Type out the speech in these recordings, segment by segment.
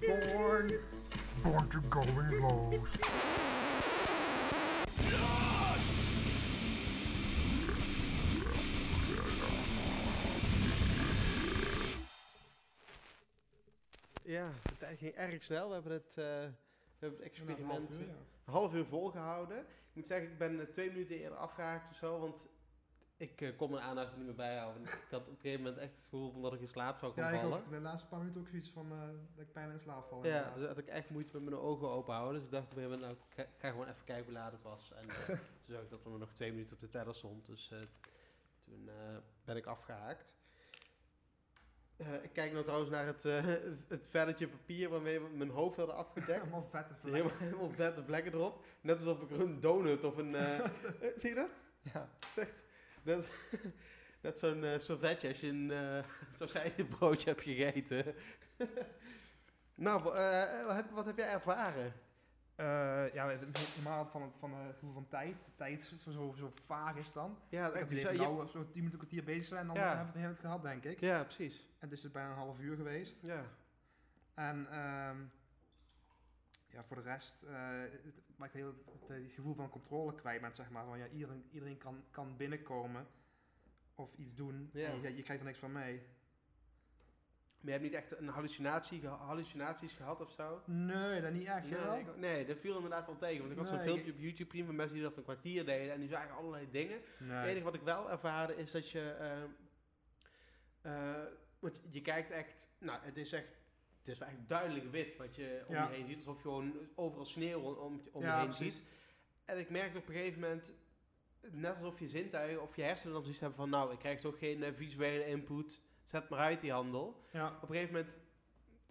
Born. Born to go in. Ja, de tijd ging erg snel. We hebben het, eh, we hebben het experiment een half uur, ja. een half uur volgehouden. Ik moet zeggen, ik ben eh, twee minuten eerder afgehaakt of zo, want ik eh, kon mijn aandacht niet meer bijhouden. Ik had op een gegeven moment echt het gevoel van dat ik in slaap zou Ja, kunnen ik vallen. ook. De laatste paar minuten ook zoiets van eh, dat ik bijna in slaap val. Ja, dus had ik echt moeite met mijn ogen open houden. Dus ik dacht op een gegeven moment, nou, ik ga, gewoon even kijken hoe laat het was. En eh, toen zag ik dat er nog twee minuten op de teller stond. Dus eh, toen eh, ben ik afgehaakt. Eh, ik kijk nou trouwens naar het, eh, het velletje papier waarmee we mijn hoofd hadden afgedekt. Helemaal vette vlekken. Helemaal, helemaal vette vlekken erop. Net alsof ik er een donut of een... zie je dat? Ja. Echt. Net, net zo'n eh servetje als je een uh, sausijzenbroodje hebt gegeten. nou, eh, wat, heb, wat heb jij ervaren? Eh, ja, het- normaal van het, van het gevoel van tijd. De tijd is zo, zo, zo vaag is dan. Ja, Ik had het idee zei- van nou zo 10 minuten, kwartier bezig zijn en dan Ja. hebben we het heel het gehad, denk ik. ja, precies. En het is dus bijna een half uur geweest. Ja. En ehm, ja, voor de rest, eh het, waar ik heel het, het gevoel van controle kwijt ben, zeg maar. Van, ja, iedereen iedereen kan, kan binnenkomen of iets doen Ja. en je, je krijgt er niks van mee. Maar je hebt niet echt een hallucinatie, hallucinaties gehad of zo? Nee, dat niet echt. Nee, ik- nee, dat viel inderdaad wel tegen. Want ik had zo'n filmpje op YouTube gezien van mensen die dat een kwartier deden. En die zagen allerlei dingen. Het enige wat ik wel ervaarde is dat je. ehm, eh, want je kijkt echt. Nou, het is echt. Het is eigenlijk duidelijk wit wat je om Ja. je heen ziet. Alsof je gewoon overal sneeuw om, om Ja, je heen precies. ziet. En ik merkte op een gegeven moment. Net alsof je zintuigen of je hersenen dan zoiets hebben van. Nou, ik krijg toch geen eh, visuele input. Zet maar uit die handel. Ja. Op een gegeven moment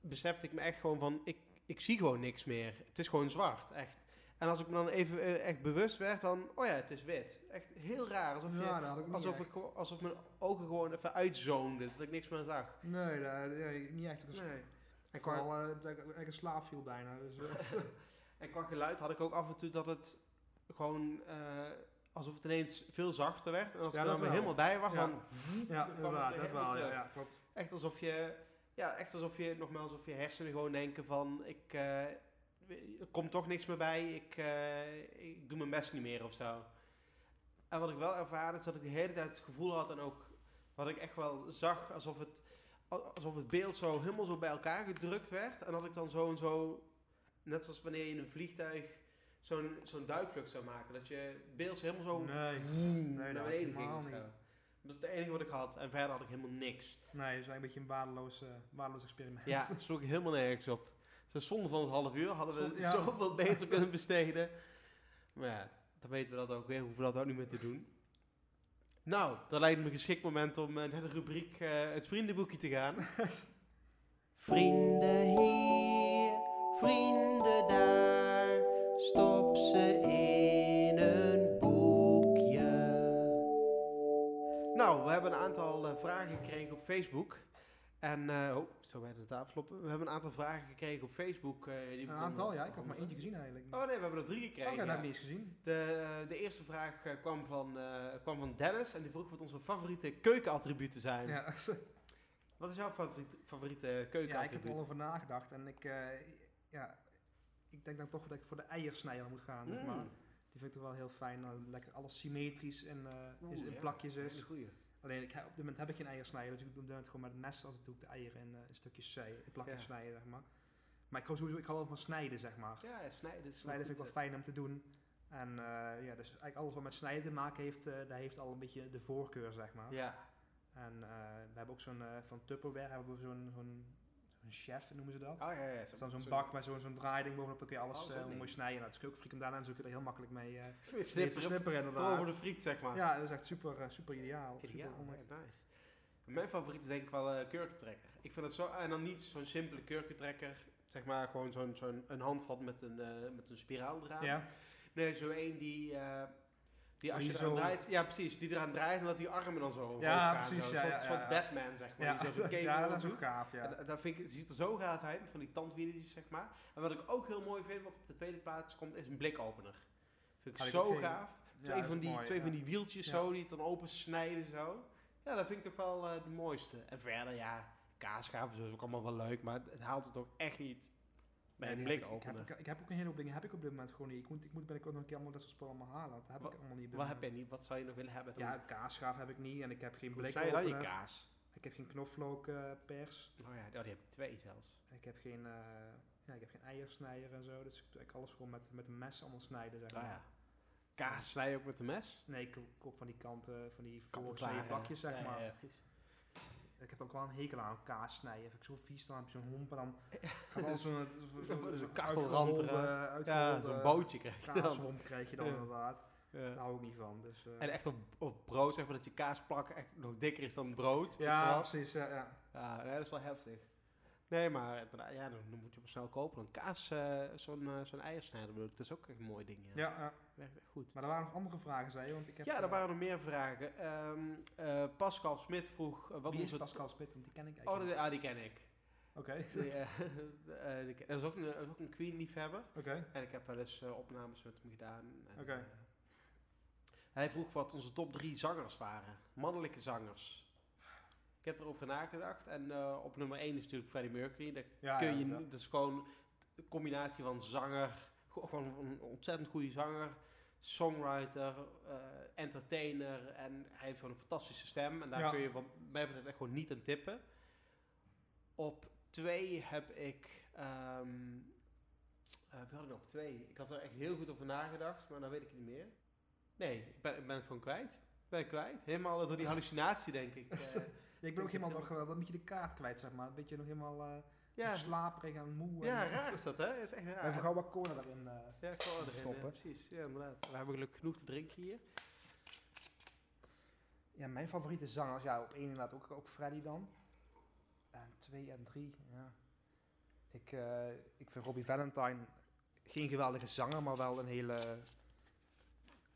besefte ik me echt gewoon van. Ik, ik zie gewoon niks meer. Het is gewoon zwart, echt. En als ik me dan even eh, echt bewust werd, dan. Oh ja, het is wit. Echt heel raar. Alsof je ja, Alsof, ik, echt. alsof mijn ogen gewoon even uitzoonden, dat ik niks meer zag. Nee, dat, ja, niet echt. Nee. En qua, Vooral eh, dat ik echt in slaap viel bijna. Dus, eh, en qua geluid had ik ook af en toe dat het gewoon eh, alsof het ineens veel zachter werd. En als Ja, ik er dan weer helemaal bij was, Ja. dan, ja, dat wel. Ja, klopt. Echt alsof je, ja, echt alsof je, nogmaals, alsof je hersenen gewoon denken van, ik, eh, er komt toch niks meer bij, ik, ik doe mijn best niet meer of zo. En wat ik wel ervaarde, is dat ik de hele tijd het gevoel had en ook wat ik echt wel zag, alsof het, alsof het beeld zo helemaal zo bij elkaar gedrukt werd. En dat ik dan zo en zo, net zoals wanneer je in een vliegtuig zo'n zo'n duikvlucht zou maken, dat je beeld zo helemaal zo Nee, naar nee, dat beneden ging niet. Dat is het enige wat ik had. En verder had ik helemaal niks. Nee, het is een beetje een waardeloos, eh, waardeloos experiment. Ja, het sloeg helemaal nergens op. Het is zonde van het half uur. Hadden we Ja. zoveel beter kunnen besteden. Maar ja, dan weten we dat ook weer. Hoeven we dat ook niet meer te doen. Nou, dat lijkt me een geschikt moment om eh, naar de rubriek eh, het vriendenboekje te gaan. vrienden hier, vrienden daar. Stop ze in een boekje. Nou, we hebben een aantal eh, vragen gekregen op Facebook. En, eh, oh, zo bij de tafel kloppen. We hebben een aantal vragen gekregen op Facebook. eh, die Een aantal, ja. Ik had maar eentje gezien eigenlijk. Oh nee, we hebben er drie Oké, gekregen. dat ja. heb ik niet eens gezien. de, de eerste vraag eh, kwam, van, kwam van Dennis en die vroeg wat onze favoriete keukenattributen zijn. Ja, Wat is jouw favoriete, favoriete ja, ik heb er keukenattribuut? wel over nagedacht. En ik, ja, ik denk dan toch dat ik voor de eiersnijder moet gaan. zeg Mm. maar. Die vind ik toch wel heel fijn. Lekker alles symmetrisch en eh, Oeh, is, in ja, plakjes is. goeie. Alleen ik, heb- op dit moment heb ik geen eiersnijder. Dus ik doe het gewoon met een mes als ik doe ik de eieren in, eh, stukjes eh, in plakjes Ja. snijden, zeg maar. Maar ik hou sowieso ik hou wel van snijden, zeg maar. Ja, ja, snijden Snijden vind ik wel fijn om te doen. En eh, ja, dus eigenlijk alles wat met snijden te maken heeft, eh dat heeft al een beetje de voorkeur, zeg maar. Ja, En we hebben ook zo'n, van Tupperware hebben we zo'n, zo'n, zo'n chef, noemen ze dat. oh ja, ja. Dat is dan zo'n bak met zo'n, zo'n draaiding bovenop, dan kun je alles Oh, eh, mooi snijden. Nou, het is ook frikandellen en zo kun je er heel makkelijk mee eh Snipperen, mee snipperen, versnipperen vooral inderdaad. voor de friet, zeg maar. Ja, dat is echt super, eh, super ideaal. Ideaal, Super ja, nice. Mijn favoriet is denk ik wel eh kurkentrekker. Ik vind het zo, en dan niet zo'n simpele kurkentrekker, zeg maar gewoon zo'n, zo'n een handvat met een, met een spiraal eraan. Ja, Nee, zo één die, die als je eraan zo- draait, ja precies, die eraan draait en dat die armen dan zo hoog Ja, gaan. precies, zo. ja, Een soort. Batman, zeg maar. ja. Die zo ja dat is ook gaaf, ja. En dat- dat vind ik, ziet er zo gaaf uit, van die tandwieltjes, zeg maar. En wat ik ook heel mooi vind, wat op de tweede plaats komt, is een blikopener. Vind ik Had zo gaaf. Twee, van die, mooi, twee van die wieltjes zo, die het dan open snijden zo. Ja, dat vind ik toch wel eh de mooiste. En verder, ja, kaasschaven is ook allemaal wel leuk, maar het, het haalt het ook echt niet bij een blik ik, heb, ik, ik heb ook een hele hoop dingen heb ik op dit moment gewoon niet. Ik moet, ik moet binnenkort nog een keer allemaal dat soort spullen allemaal halen. Dat heb Wat- ik allemaal niet Wat heb jij niet? Wat zou je nog willen hebben? dan? Ja, kaasschaaf heb ik niet en ik heb geen Hoe blik zei je kaas? Ik heb geen knoflookpers. Oh ja, die heb ik twee zelfs. ik heb geen, eh, ja, ik heb geen eiersnijder en zo. Dus ik doe eigenlijk alles gewoon met, met een mes allemaal snijden, zeg Oh maar. ja. Kaas snij je ook met een mes? Nee, ik koop van die kanten, van die voorgesneden bakjes, zeg maar. Ja. Ik heb ook wel een hekel aan kaas snijden. Vind ik zo vies, dan heb je zo'n homp en dan gaat al zo'n zo, Zo'n zo. Ja, bootje krijg je dan. krijg je dan Ja. inderdaad. Daar hou ik niet van. Dus, eh, En echt op, op brood, zeg maar, dat je kaasplak echt nog dikker is dan brood. ja, precies. Ja, ja. Ja, nee, dat is wel heftig. Nee, maar inderdaad, ja, dan, moet je hem snel kopen. Een kaas, eh, zo'n eh, zo'n eiersnijder bedoel ik, dat is ook een mooi ding. Ja, ja. Werkt echt goed. Maar er waren nog andere vragen, zei je? Want ik heb, Ja, er eh, waren nog meer vragen. Ehm, eh, Pascal Smit vroeg... eh, wat Wie is onze- Pascal Spit? Want die ken ik Oh, eigenlijk die, ah, die ken ik. Oké. Eh, eh, ken- dat, is ook een, is ook een Queen-liefhebber. Oké. En ik heb wel eens eh, opnames met hem gedaan. En, Oké. eh, hij vroeg wat onze top drie zangers waren. Mannelijke zangers. Ik heb erover nagedacht. En eh, op nummer 1 is natuurlijk Freddie Mercury. Dat, Ja, kun ja, je, ja. niet- dat is gewoon een combinatie van zanger, gewoon een ontzettend goede zanger, songwriter, eh, entertainer. En hij heeft gewoon een fantastische stem. En daar Ja. kun je wat mij betreft echt gewoon niet aan tippen. Op twee heb ik... eh, wie had ik nog op twee? Ik had er echt heel goed over nagedacht, maar dan weet ik het niet meer. Nee, ik ben, ik ben het gewoon kwijt. Ben ik kwijt. Helemaal door die hallucinatie, denk ik. eh. Ja, ik ben ook helemaal nog eh, een beetje de kaart kwijt, zeg maar. Een beetje nog helemaal eh ja, slaperig en moe. ja, en, raar is dat, hè? Is echt raar. Even gauw wat cola daarin. eh. Ja, wil erin. Stoppen. Ja, precies. Ja, inderdaad. We hebben gelukkig genoeg te drinken hier. Ja, mijn favoriete zangers. Ja, op één inderdaad ook, ook Freddy dan. En twee en drie, ja. Ik, eh, ik vind Robbie Valentine geen geweldige zanger, maar wel een hele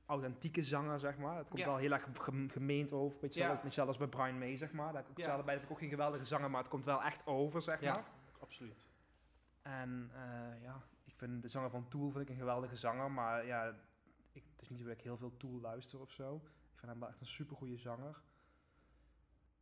authentieke zanger, zeg maar. Het komt Ja. wel heel erg gem- gemeend over. Beetje Ja. zelfs, bij Brian May, zeg maar. Daar heb ik ook Ja. bij. Dat ik ook geen geweldige zanger, maar het komt wel echt over, zeg maar. Absoluut. En eh, ja, ik vind de zanger van Tool vind ik een geweldige zanger, maar ja, ik, het is niet zo dat ik heel veel Tool luister of zo. Ik vind hem wel echt een supergoeie zanger.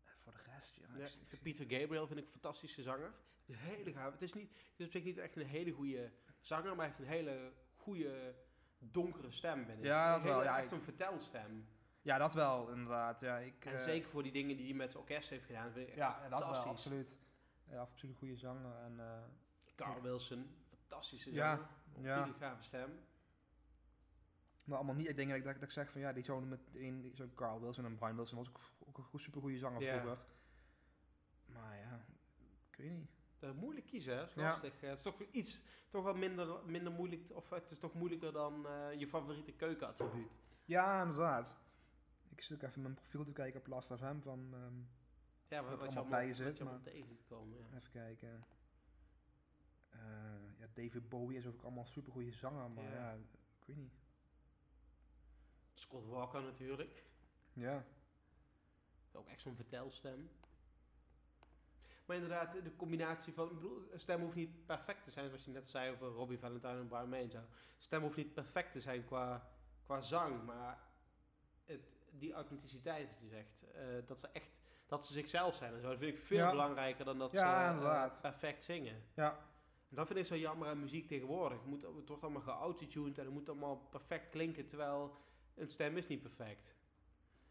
En voor de rest, ja. Ja, ik- Peter Gabriel vind ik een fantastische zanger. Een hele gaaf. Het is niet, het is op zich niet echt een hele goede zanger, maar hij heeft een hele goede donkere stem, ben ik. Ja, dat wel, ja, echt een vertelstem. Ja, dat wel, inderdaad. Ja, ik, En eh, zeker voor die dingen die hij met het orkest heeft gedaan, vind ik echt Ja, ja, dat wel, fantastisch. absoluut. Ja, absoluut een goede zanger. En, eh, Carl Wilson, fantastische Ja, zanger. ja. Hele gave stem. maar allemaal niet, ik denk dat ik, dat, ik- dat ik zeg van ja, die zouden meteen, zo'n Carl Wilson en Brian Wilson was ook, ook een super goede zanger vroeger. Maar ja, ik weet niet. Dat is moeilijk kiezen, hè? Is lastig. Eh, Het is toch iets, toch wel minder, minder moeilijk, of het is toch moeilijker dan eh, je favoriete keukenattribuut. Ja, inderdaad. Ik zit ook even mijn profiel te kijken op Last FM van, ehm, Ja, Wat wat, allemaal allemaal, bij wat zit, je maar- tegen ziet komen. Ja. even kijken. Eh, ja, David Bowie is ook allemaal super goede zanger, maar Ja. ja. ik weet niet. Scott Walker natuurlijk. Ja. Ook echt zo'n vertelstem. Maar inderdaad, de combinatie van... Ik bedoel, stem hoeft niet perfect te zijn, zoals je net zei over Robbie Valentine en Brian May en zo. Stem hoeft niet perfect te zijn qua, qua zang, maar het, die authenticiteit je zegt, eh, dat ze echt... Dat ze zichzelf zijn en zo, dat vind ik veel Ja. belangrijker dan dat Ja, ze eh, perfect zingen. Ja. En dat vind ik zo jammer aan muziek tegenwoordig. Het, moet, het wordt allemaal geautotuned en het moet allemaal perfect klinken, terwijl een stem is niet perfect.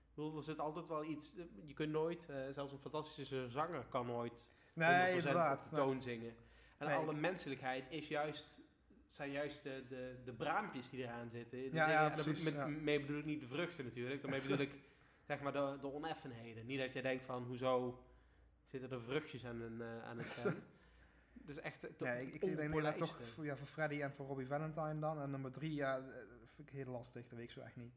Ik bedoel, er zit altijd wel iets... Je kunt nooit, eh, zelfs een fantastische zanger kan nooit 100% Nee, op inderdaad. de toon zingen. En Nee, alle ik- menselijkheid is juist, zijn juist de, de, de braampjes die eraan zitten. De Ja, ja, en Met, ja. Mee bedoel ik niet de vruchten natuurlijk. Daarmee bedoel ik zeg maar de, de oneffenheden. Niet dat je denkt van, hoezo zitten er vruchtjes aan een, eh, aan een stem. Dus echt het Nee, ik, ik denk dat toch voor, ja, voor Freddy en voor Robbie Valentine dan. En nummer drie, ja, eh, dat vind ik heel lastig. Dat weet ik zo echt niet.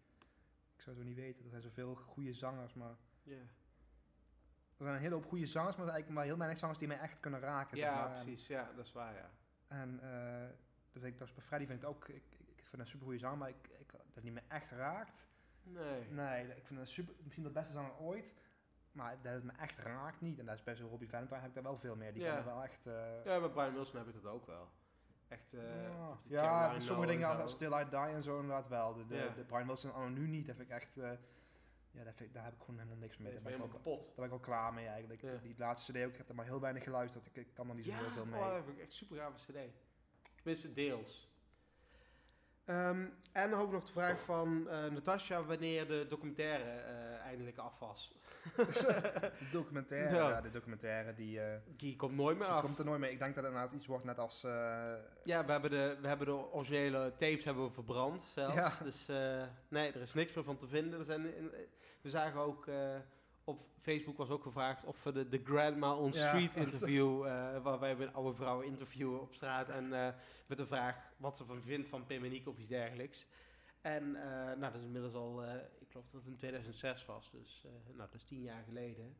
Ik zou het zo niet weten. Er zijn zoveel goede zangers, maar... Ja, Er zijn een hele hoop goede zangers, maar eigenlijk maar heel weinig zangers die mij echt kunnen raken. zeg ja. En- precies. Ja, dat is waar, ja. En eh dat vind ik, is bij Freddy vind ik het ook... Ik, ik, vind een super goede zanger, maar ik, ik, dat niet meer echt raakt. Nee. Nee, ik vind het super, misschien de beste zanger ooit. Maar dat het me echt raakt niet. En dat is bij zo'n Robbie Valentine heb ik daar wel veel meer. Die Ja. kan wel echt... eh, Ja, met Brian Wilson heb ik dat ook wel. Echt, eh ja, ja sommige dingen als Still I Die en zo inderdaad wel. De, de, Ja. de Brian Wilson anno nu niet, dat vind ik echt... eh, ja, daar, vind ik- daar heb ik gewoon helemaal niks mee. Dat Daar ben, ik helemaal al, kapot. daar ben ik al klaar mee eigenlijk. Ja. Die laatste CD ook, ik heb er maar heel weinig geluisterd. Ik, ik kan er niet zo heel veel mee. oh, dat vind ik echt super gave cd. Tenminste, deels. Ehm, en dan ook nog de vraag van eh Natasja wanneer de documentaire eh, eindelijk af was. De documentaire, Ja. ja. de documentaire die, eh, Die komt nooit meer die af. komt er nooit mee. Ik denk dat het inderdaad iets wordt net als... Ja, we hebben, de, we hebben de originele tapes hebben we verbrand zelfs. Ja. Dus nee, er is niks meer van te vinden. Er zijn, we zagen ook op Facebook was ook gevraagd of we de, de Grandma on Ja. Street interview, eh waarbij we een oude vrouw interviewen op straat en eh, met de vraag wat ze van vindt van Pim en Nick of iets dergelijks. En eh, nou, dat is inmiddels al, ik geloof dat het in 2006 was, dus nou, dat is tien jaar geleden.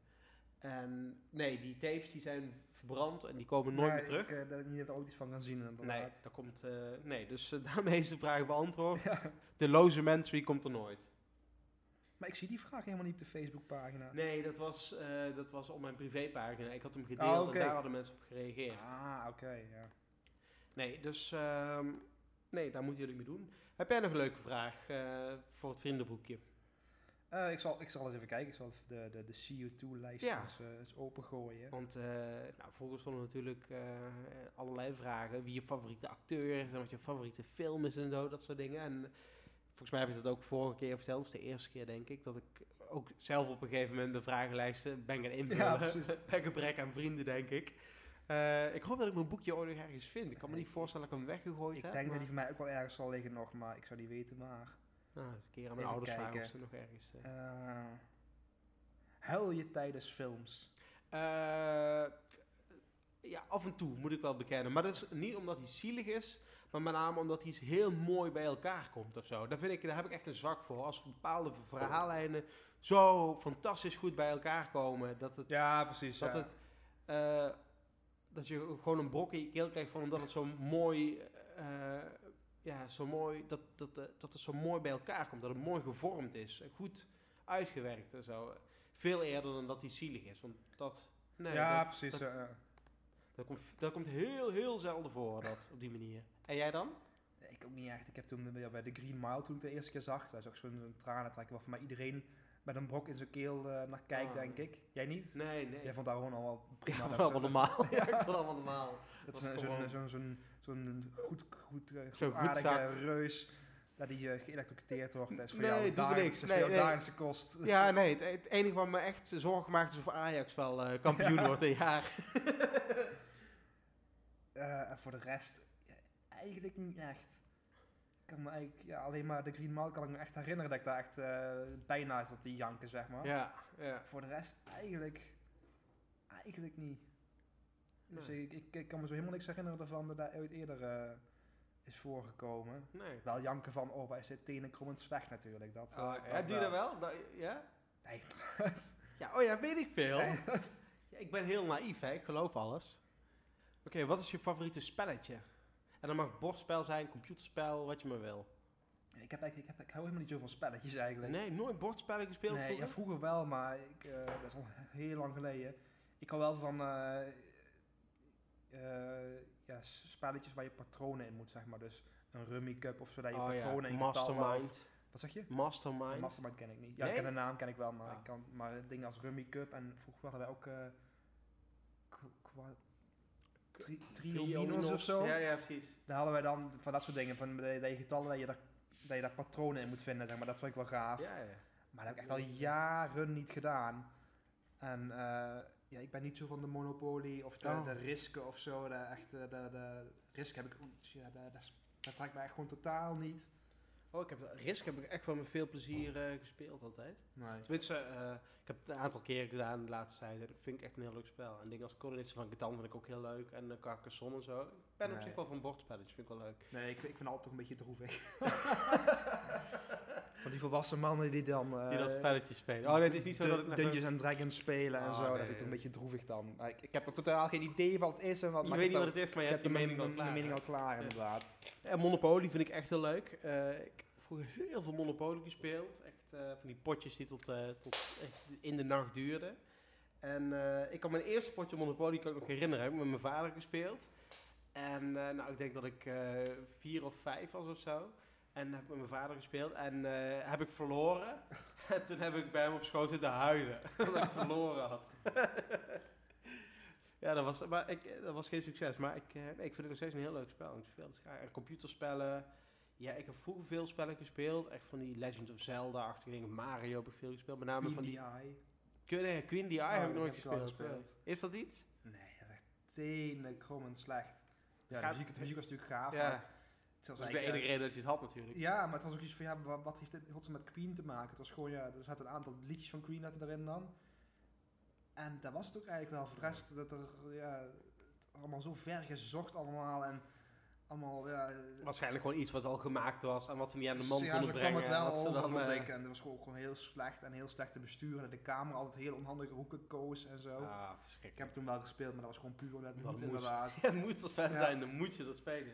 En nee, die tapes die zijn verbrand en die komen nooit nee, meer terug. Ik ik niet er ooit iets van gaan zien Nee, dat komt, nee, dus daarmee is de vraag beantwoord. Ja. De loze mentry komt er nooit. Maar ik zie die vraag helemaal niet op de Facebookpagina. Nee, dat was, eh, dat was op mijn privépagina. Ik had hem gedeeld Ah, en daar hadden mensen op gereageerd. Ah, oké, ja. Nee, dus ehm, nee, daar moeten jullie mee doen. Heb jij nog een leuke vraag eh, voor het vriendenboekje? Eh, ik, zal, ik zal eens even kijken. Ik zal de, de, de CO2-lijst Ja. eens, eens opengooien. Want eh nou, vroeger stonden natuurlijk allerlei vragen. Wie je favoriete acteur is en wat je favoriete film is en zo, dat soort dingen. En volgens mij heb ik dat ook vorige keer verteld, of de eerste keer denk ik, dat ik ook zelf op een gegeven moment de vragenlijsten ben gaan invullen. Ja, bij gebrek aan vrienden, denk ik. Eh, ik hoop dat ik mijn boekje ooit nog ergens vind. Ik kan me niet voorstellen dat ik hem weggegooid Ik heb. denk dat maar- die van mij ook wel ergens zal liggen nog, maar ik zou die weten waar. Nou, eens een keer aan mijn Even ouders vragen kijken. of ze nog ergens... eh, Eh huil je tijdens films? Ja, af en toe moet ik wel bekennen. Maar dat is niet omdat hij zielig is, maar met name omdat hij iets heel mooi bij elkaar komt of zo. Daar, vind ik, daar heb ik echt een zwak voor. Als bepaalde verhaallijnen zo fantastisch goed bij elkaar komen, dat het... Ja, precies. dat, ja. het eh, dat je gewoon een brok in je keel krijgt van omdat het zo mooi... eh, ja, zo mooi... Dat, dat, eh, dat het zo mooi bij elkaar komt. Dat het mooi gevormd is. Goed uitgewerkt en zo. Veel eerder dan dat hij zielig is. Want dat... Nee, ja, dat- precies. dat komt, dat komt heel, heel zelden voor, dat, op die manier. En jij dan? Nee, Ik ook niet echt. Ik heb toen bij bij de Green Mile, toen ik de eerste keer zag, dat is ook zo'n zo'n tranentrekker waar voor mij iedereen met een brok in zijn keel eh, naar kijkt, Ah. denk ik. Jij niet? Nee, nee. Jij vond dat gewoon al wel prima. Ja, allemaal normaal. ja, ik vond het allemaal normaal. Dat was is een- gewoon- zo'n zo'n zo'n zo'n goed, goed, eh, Zo'n goed aardige reus, dat die eh, geëlektrocuteerd wordt. Dat is voor Nee, jou doe me dagelijks- niks. Dat is voor Nee, dagelijkse kost. Ja, nee, het, het enige wat me echt zorgen gemaakt is of Ajax wel eh, kampioen wordt een jaar. Eh, en voor de rest, eigenlijk niet echt. Ik kan me eigenlijk, ja, alleen maar de Green Mile kan ik me echt herinneren dat ik daar echt eh, bijna zat die janken, zeg maar. ja, ja. Voor de rest eigenlijk, eigenlijk niet. Dus Nee. ik, ik, ik kan me zo helemaal niks herinneren ervan dat dat ooit eerder eh, is voorgekomen. Nee. Wel janken van, oh, wij zitten tenen krommend slecht natuurlijk. Dat, Oh, ja, je dat wel? Dat- ja? Nee. Ja, oh ja, weet ik veel. Nee, Ja, ik ben heel naïef, hè. Ik geloof alles. Oké, wat is je favoriete spelletje? En dat mag bordspel zijn, computerspel, wat je maar wil. ik, heb, eigenlijk- ik, heb, ik hou helemaal niet zo van spelletjes eigenlijk. Nee, nooit bordspellen gespeeld Nee, vroeger? ja, vroeger wel, maar ik, eh, dat is al heel lang geleden. Ik hou wel van eh, eh, ja, spelletjes waar je patronen in moet, zeg maar. Dus een Rummy Cup of zo, dat je Oh ja, patronen in getal wel- Mastermind. Wat zeg je? Mastermind. Mastermind ken ik niet. Ja, Nee? ik ken de naam ken ik wel, maar, Ah. ik kan, maar dingen als Rummy Cup en vroeger hadden wij ook tri- of zo. Ja, ja, precies. Daar hadden wij dan van dat soort dingen, van dat je- dat je getallen, dat je daar, dat je daar patronen in moet vinden, zeg maar. Dat vond ik wel gaaf. Ja, ja. Maar dat heb ik echt al jaren niet gedaan. En eh, ja, ik ben niet zo van de Monopoly of de, Oh. de Risk of zo. De, echt, de, de Risk heb ik, ja, dat, dat, is- dat trekt mij echt gewoon totaal niet. Oh, ik heb Risk heb ik echt wel met veel plezier eh, gespeeld altijd. Nee. Tenminste, eh, ik heb het een aantal keren gedaan de laatste tijd. Dat vind ik echt een heel leuk spel. En dingen als Coronation van Catan vind ik ook heel leuk. En uh, Carcassonne en zo. Ik ben op zich wel van bordspelletjes, vind ik wel leuk. Nee, ik, ik vind het altijd toch een beetje droevig. van die volwassen mannen die dan... eh, Die dat spelletje spelen. Oh nee, het is niet zo dat ik... Dungeons and Dragons spelen en Oh, zo. nee, dat vind ik toch een beetje droevig dan. Maar ik, ik heb er totaal geen idee wat het is en wat... Je maar weet niet wat het is, maar je hebt je heb mening al klaar. mening al klaar, Ja. inderdaad. En Monopoly vind ik echt heel leuk. Eh, ik heb vroeger heel veel Monopoly gespeeld. Echt eh, van die potjes die tot, eh, tot in de nacht duurden. En eh, ik kan mijn eerste potje Monopoly kan ik nog herinneren. Heb ik met mijn vader gespeeld. En eh, nou, ik denk dat ik eh, vier of vijf was of zo. En heb ik met mijn vader gespeeld. En eh, heb ik verloren. En toen heb ik bij hem op schoot zitten huilen. omdat ik verloren had. ja, dat was, maar ik, dat was geen succes. Maar ik, eh, nee, ik vind het nog steeds een heel leuk spel. Ik speel het graag. En computerspellen. Ja, ik heb vroeger veel spellen gespeeld. Echt van die Legend of Zelda-achtige dingen. Mario heb ik veel gespeeld. Met name Queen van die... DI. Queen, nee, Queen DI Oh, heb ik die nooit gespeeld. gespeeld. Is dat iets? Nee, dat is echt tenenkrommend slecht. Ja, de, muziek, de muziek was natuurlijk gaaf, Ja. Dat is de enige eh, reden dat je het had natuurlijk. Ja, maar het was ook iets van, ja, wa- wat heeft dit godsnaam met Queen te maken? Het was gewoon, ja, er zaten een aantal liedjes van Queen zaten erin dan. En dat was het ook eigenlijk wel. Voor de rest, dat er, ja, allemaal zo ver gezocht allemaal en allemaal, ja... Waarschijnlijk gewoon iets wat al gemaakt was en wat ze niet aan de man ja, konden zo kwam brengen. het wel ze over, dan, vond eh, ik. En dat was gewoon, gewoon heel slecht en heel slecht te besturen. De camera altijd heel onhandige hoeken koos en zo. Ah, Ik heb het toen wel gespeeld, maar dat was gewoon puur omdat het Dat moet inderdaad. Ja, het moet als fan Ja. zijn, dan moet je dat spelen.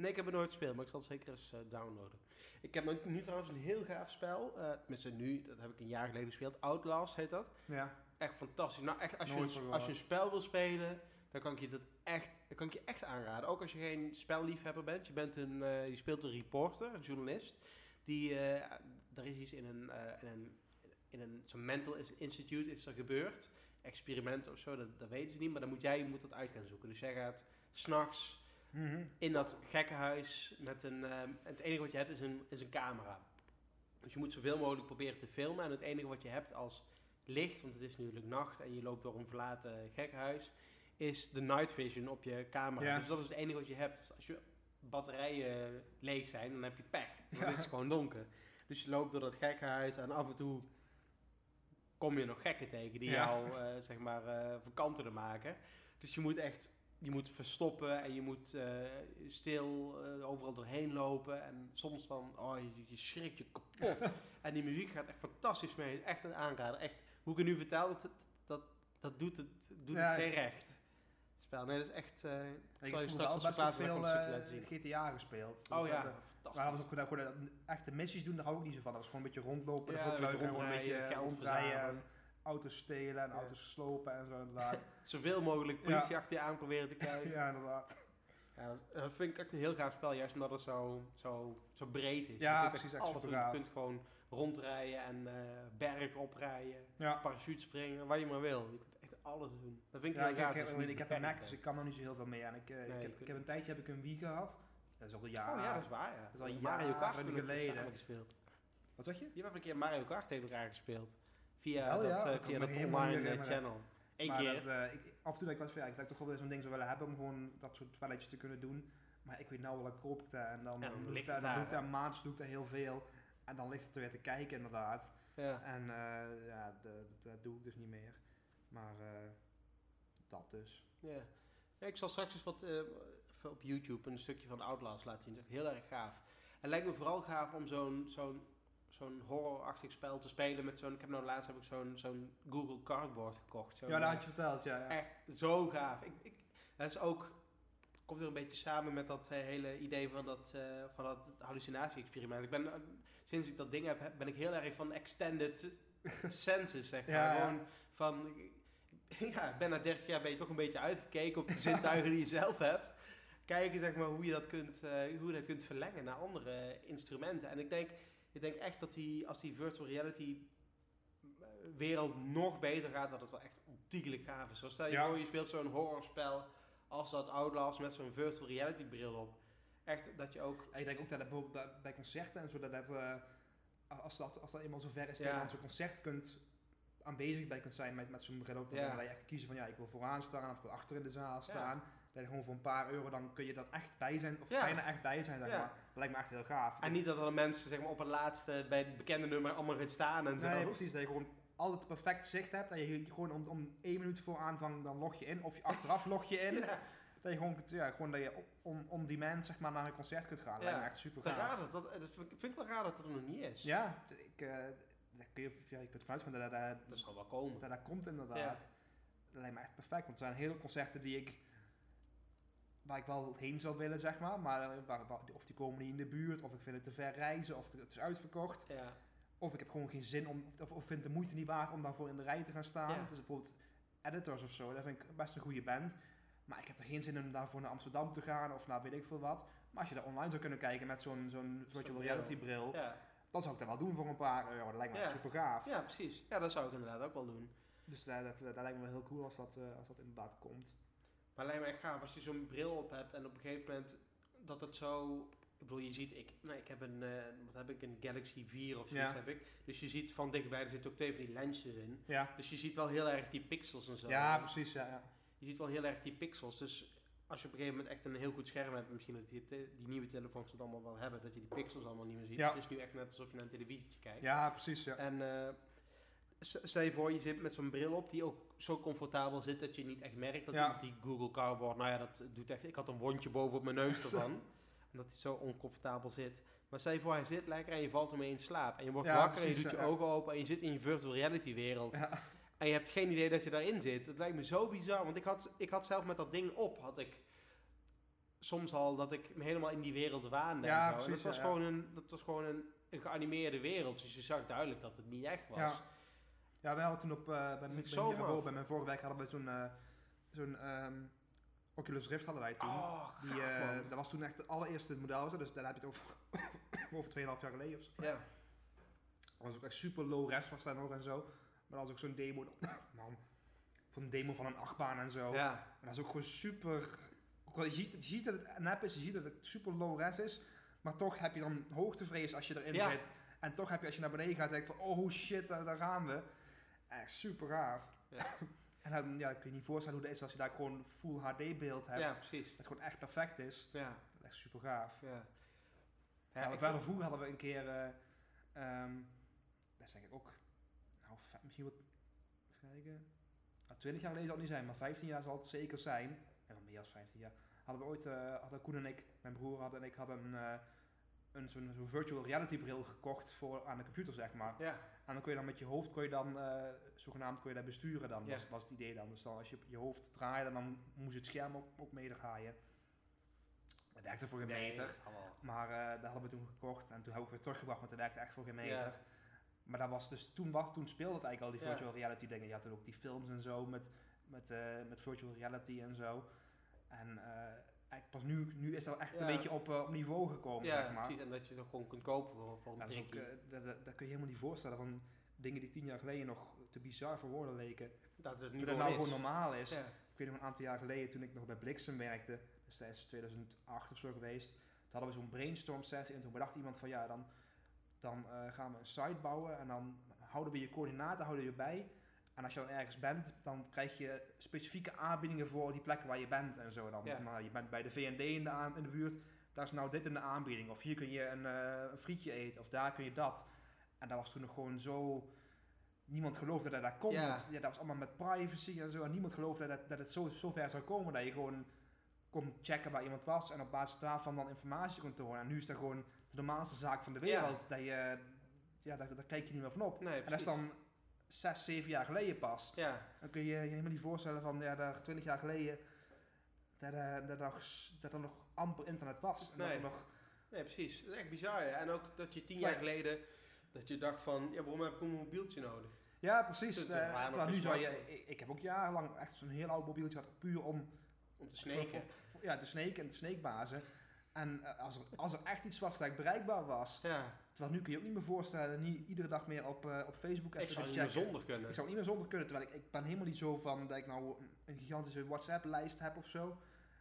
Nee, ik heb het nooit gespeeld, maar ik zal het zeker eens eh, downloaden. Ik heb nu- nu trouwens een heel gaaf spel. eh tenminste nu, dat heb ik een jaar geleden gespeeld. Outlast heet dat. Ja, Echt fantastisch. Nou, echt, als, je, Nooit een, als je een spel wil spelen, dan kan ik je dat echt, dan kan ik je echt aanraden. Ook als je geen spelliefhebber bent. Je, bent een, eh, je speelt een reporter, een journalist. Die, er is iets in een, in een, in een zo'n mental institute is er gebeurd. Experimenten of zo, dat, dat weten ze niet. Maar dan moet jij moet dat uit gaan zoeken. Dus jij gaat s'nachts Mhm. in dat gekkenhuis met een... eh, het enige wat je hebt is een, is een camera. Dus je moet zoveel mogelijk proberen te filmen. En het enige wat je hebt als licht, want het is natuurlijk nacht en je loopt door een verlaten gekkenhuis, is de night vision op je camera. Ja. Dus dat is het enige wat je hebt. Dus als je batterijen leeg zijn, dan heb je pech. Dan Ja. is het gewoon donker. Dus je loopt door dat gekkenhuis en af en toe kom je nog gekken tegen die Ja. jou, eh, zeg maar, eh van kanten maken. Dus je moet echt, je moet verstoppen en je moet eh, stil eh, overal doorheen lopen. En soms dan, oh, je, je schrikt je kapot. en die muziek gaat echt fantastisch mee. Is Echt een aanrader. Echt, hoe ik het nu vertel, dat, dat, dat, doet, het, doet Ja, het geen ik- recht. Het spel, nee, dat is echt... eh Ik zal je heb straks als best wel veel zien. GTA gespeeld. Oh Dat- ja, dat- fantastisch. Was ook gewoon, dat- echte missies doen, daar hou ik niet zo van. Dat was gewoon een beetje rondlopen, Ja, gewoon een beetje rondrijden, auto's stelen en Ja. auto's slopen en zo inderdaad. Zoveel mogelijk politie achter je aan proberen te krijgen. ja, inderdaad. Ja, dat- dat vind ik echt een heel gaaf spel, juist omdat het zo, zo, zo breed is. Ja, je kunt precies, echt alles. Je kunt gewoon rondrijden en eh bergen oprijden, Ja. parachute springen, wat je maar wil. Je kunt echt alles doen. Dat vind ik Ja, heel ik, gaaf. ik, dat heb, ik heb een Mac, dus ik kan er niet zo heel veel mee. En ik, eh, Nee, ik, heb, ik heb een tijdje heb ik een Wii gehad. Dat is al een jaar. Oh ja, dat is waar, ja. Dat is al Mario Kart jaren we geleden. Wat zeg je? Je hebt een keer Mario Kart tegen elkaar gespeeld. Via Wel, ja, dat, eh, dat via dat online eh, channel. Eén maar keer. Dat, eh, ik, af en toe denk ik eens van, ja, ik denk toch wel zo'n ding zou willen hebben om gewoon dat soort spelletjes te kunnen doen. Maar ik weet nou wel, koop ik dat en dan, doe ik ligt dat, het doe daar, ik dat een maandje, doe ik dat heel veel. En dan ligt het er weer te kijken inderdaad. ja. En ja, de- dat doe ik dus niet meer. Maar dat dus. Ja. Ja, ik zal straks eens wat op YouTube een stukje van Outlast laten zien. Dat is echt heel erg gaaf. Het lijkt me vooral gaaf om zo'n zo'n zo'n horrorachtig spel te spelen met zo'n... Ik heb nou laatst heb ik zo'n zo'n Google Cardboard gekocht. Ja, dat had je verteld, ja. ja. Echt zo gaaf. Ik, ik, dat is ook... Komt er een beetje samen met dat eh, hele idee van dat, eh, van dat hallucinatie-experiment. Ik ben, eh, sinds ik dat ding heb, ben ik heel erg van extended senses, zeg maar. Ja, ja. Gewoon van... Ja, bijna 30 jaar ben je toch een beetje uitgekeken op de zintuigen die je zelf hebt. Kijken zeg maar, hoe je dat kunt, hoe je dat kunt verlengen naar andere instrumenten. En ik denk, ik denk echt dat die, als die virtual reality wereld nog beter gaat, dat het wel echt ontiegelijk gaaf is. Zo stel je Ja. voor, je speelt zo'n horrorspel als dat Outlast met zo'n virtual reality bril op. Echt dat je ook... Ik denk ook dat het bijvoorbeeld bij- concerten en zo, dat, dat eh, als, dat, als dat eenmaal zover is dat je aan zo'n concert kunt aanwezig bij kunt zijn met, met zo'n bril op, dan Ja. je echt kiezen van ja, ik wil vooraan staan of ik wil achter in de zaal staan. Dat je gewoon voor een paar euro, dan kun je dat echt bij zijn, of Ja. bijna echt bij zijn, zeg Ja. maar. Dat lijkt me echt heel gaaf. En niet dat er mensen zeg maar, op het laatste bij het bekende nummer allemaal gaan staan en zo. Nee, precies. Dat je gewoon altijd perfect zicht hebt. Dat je gewoon om, om één minuut voor aanvang dan log je in. Of je achteraf log je in. Ja. Dat je gewoon, ja, gewoon dat je on, on demand zeg maar, naar een concert kunt gaan. Dat lijkt me echt super Het is raar gaaf. dat, dat, dat vind ik- wel raar dat dat er nog niet is. Ja, ik, eh, kun je, ja, je kunt ervan uitgaan dat dat, dat, Dat zal wel komen. dat, dat komt inderdaad. Dat lijkt me echt perfect. Want er zijn hele concerten die ik waar ik wel heen zou willen, zeg maar. Maar eh, waar, waar- of die komen niet in de buurt, of ik vind het te ver reizen, of het is uitverkocht. Ja. Of ik heb gewoon geen zin om, of, of vind de moeite niet waard om daarvoor in de rij te gaan staan. Ja. Dus bijvoorbeeld Editors of zo, dat vind ik best een goede band. Maar ik heb er geen zin in om daarvoor naar Amsterdam te gaan of naar weet ik veel wat. Maar als je daar online zou kunnen kijken met zo'n zo'n virtual bril. reality bril, ja. dan zou ik dat wel doen voor een paar euro. Dat lijkt me super gaaf. Ja, precies. Ja, dat zou ik inderdaad ook wel doen. Dus dat, dat, dat lijkt me wel heel cool als dat, eh, als dat inderdaad komt. Maar lijkt me echt gaaf als je zo'n bril op hebt en op een gegeven moment dat het zo... Ik bedoel, je ziet, ik, nee, ik heb een, eh, wat heb ik, een Galaxy 4 of zoiets Ja. heb ik. Dus je ziet van dichtbij, er zitten ook twee van die lensjes in. Ja, Dus je ziet wel heel erg die pixels en zo. ja precies. Ja, ja. Je ziet wel heel erg die pixels. Dus als je op een gegeven moment echt een heel goed scherm hebt, misschien dat die, die nieuwe telefoons het allemaal wel hebben, dat je die pixels allemaal niet meer ziet. Ja. Het is nu echt net alsof je naar een televisietje kijkt. ja precies. Ja. En eh, stel je voor, je zit met zo'n bril op die ook zo comfortabel zit dat je niet echt merkt dat Ja. die, Google Cardboard, nou ja, dat doet echt. Ik had een wondje boven op mijn neus ervan, omdat hij zo oncomfortabel zit. Maar stel je voor, hij zit lekker en je valt ermee in slaap. En je wordt Ja, wakker en je doet je ogen open en je zit in je virtual reality wereld. En je hebt geen idee dat je daarin zit. Het lijkt me zo bizar. Want ik had, ik had zelf met dat ding op, had ik soms al dat ik me helemaal in die wereld waande. Ja, en zo. en dat was ja, gewoon, een, dat was gewoon een, een geanimeerde wereld. Dus je zag duidelijk dat het niet echt was. Ja. Wij hadden toen op, eh bij, vind bij, zo mijn vorige werk hadden we zo'n eh, zo'n ehm, Oculus Rift hadden wij toen. Oh, Die, eh, dat was toen echt het allereerste model, dus daar heb je het over, over 2,5 jaar geleden of zo. Ja. Dat was ook echt super low res was daar nog en zo. Maar dat was ook zo'n demo, man, van een demo van een achtbaan en zo. ja. Maar dat is ook gewoon super, ook al je ziet, je ziet dat het een app is, je ziet dat het super low res is, maar toch heb je dan hoogtevrees als je erin zit. En toch heb je als je naar beneden gaat, denk je van, oh shit, daar, daar gaan we. Echt super gaaf. Ja. en dan ja, kun je niet voorstellen hoe dat is als je daar gewoon full HD beeld hebt. ja, precies. Dat gewoon echt perfect is. Ja. Dat is echt super gaaf. Ja. Ja, vond- vroeger hadden we een keer, eh ehm, dat is denk ik ook, nou, misschien wat, even kijken, nou, 20 jaar geleden zal het niet zijn, maar 15 jaar zal het zeker zijn. En meer dan 15 jaar. Hadden we ooit, eh, hadden Koen en ik, mijn broer hadden en ik hadden een, eh, een zo'n zo'n virtual reality bril gekocht voor aan de computer, zeg maar. ja. En dan kon je dan met je hoofd, kon je dan, eh, zogenaamd kon je dat besturen dan, Ja. was, was het idee dan. Dus dan als je je hoofd draaide, dan moest het scherm ook, ook meedraaien. Dat werkte voor geen Nee, meter. dat. Maar eh daar hadden we toen gekocht en toen heb ik weer teruggebracht, want dat werkte echt voor geen meter. Ja. Maar dat was dus, toen, was, toen speelde het eigenlijk al die Ja. virtual reality dingen. Je had ook die films en zo met, met, eh, met virtual reality en zo. En pas nu, nu is dat echt Ja. een beetje op, eh, op niveau gekomen, Ja, zeg maar. precies. En dat je ook gewoon kunt kopen voor, voor een Dat, ook, eh, dat, dat, dat kun je helemaal niet voorstellen van dingen die tien jaar geleden nog te bizar voor woorden leken. dat het nu Dat nou is. gewoon normaal is. Ja. Ik weet nog een aantal jaar geleden toen ik nog bij Bliksem werkte, dus dat is 2008 of zo geweest. Toen hadden we zo'n brainstorm sessie en toen bedacht iemand van ja, dan, dan eh, gaan we een site bouwen en dan houden we je coördinaten houden we je bij. En als je dan ergens bent, dan krijg je specifieke aanbiedingen voor die plekken waar je bent en zo. Dan, Ja. je bent bij de V&D in de, aan- in de buurt, daar is nou dit in de aanbieding. Of hier kun je een, eh, een frietje eten, of daar kun je dat. En dat was toen nog gewoon zo... Niemand geloofde dat dat kon. Ja. dat was allemaal met privacy en zo. En niemand geloofde dat, dat het zo, zo ver zou komen dat je gewoon kon checken waar iemand was en op basis daarvan dan informatie kon tonen. En nu is dat gewoon de normaalste zaak van de wereld. Dat je, ja, daar, daar kijk je niet meer van op. Nee, En dat is dan zes, zeven jaar geleden pas. Ja, Dan kun je je helemaal niet voorstellen van, ja, daar twintig jaar geleden, dat, eh, dat, er nog, dat er nog amper internet was. En dat Nee. er nog, nee, precies. Dat is echt bizar. En ook dat je tien Ja. jaar geleden, dat je dacht van, ja, waarom heb ik een mobieltje nodig? ja, precies. Dat- Eh, dat terwijl nu zou je, ik, ik heb ook jarenlang echt zo'n heel oud mobieltje gehad, puur om Om te sneken. ja, te sneken en te sneekbazen. En eh, als, er, als er echt iets was dat ik bereikbaar was. Ja, Terwijl nu kun je ook niet meer voorstellen, niet iedere dag meer op, eh, op Facebook ik even zou te niet meer zonder kunnen. Ik zou het niet meer zonder kunnen, terwijl ik, ik ben helemaal niet zo van dat ik nou een, gigantische WhatsApp-lijst heb of zo.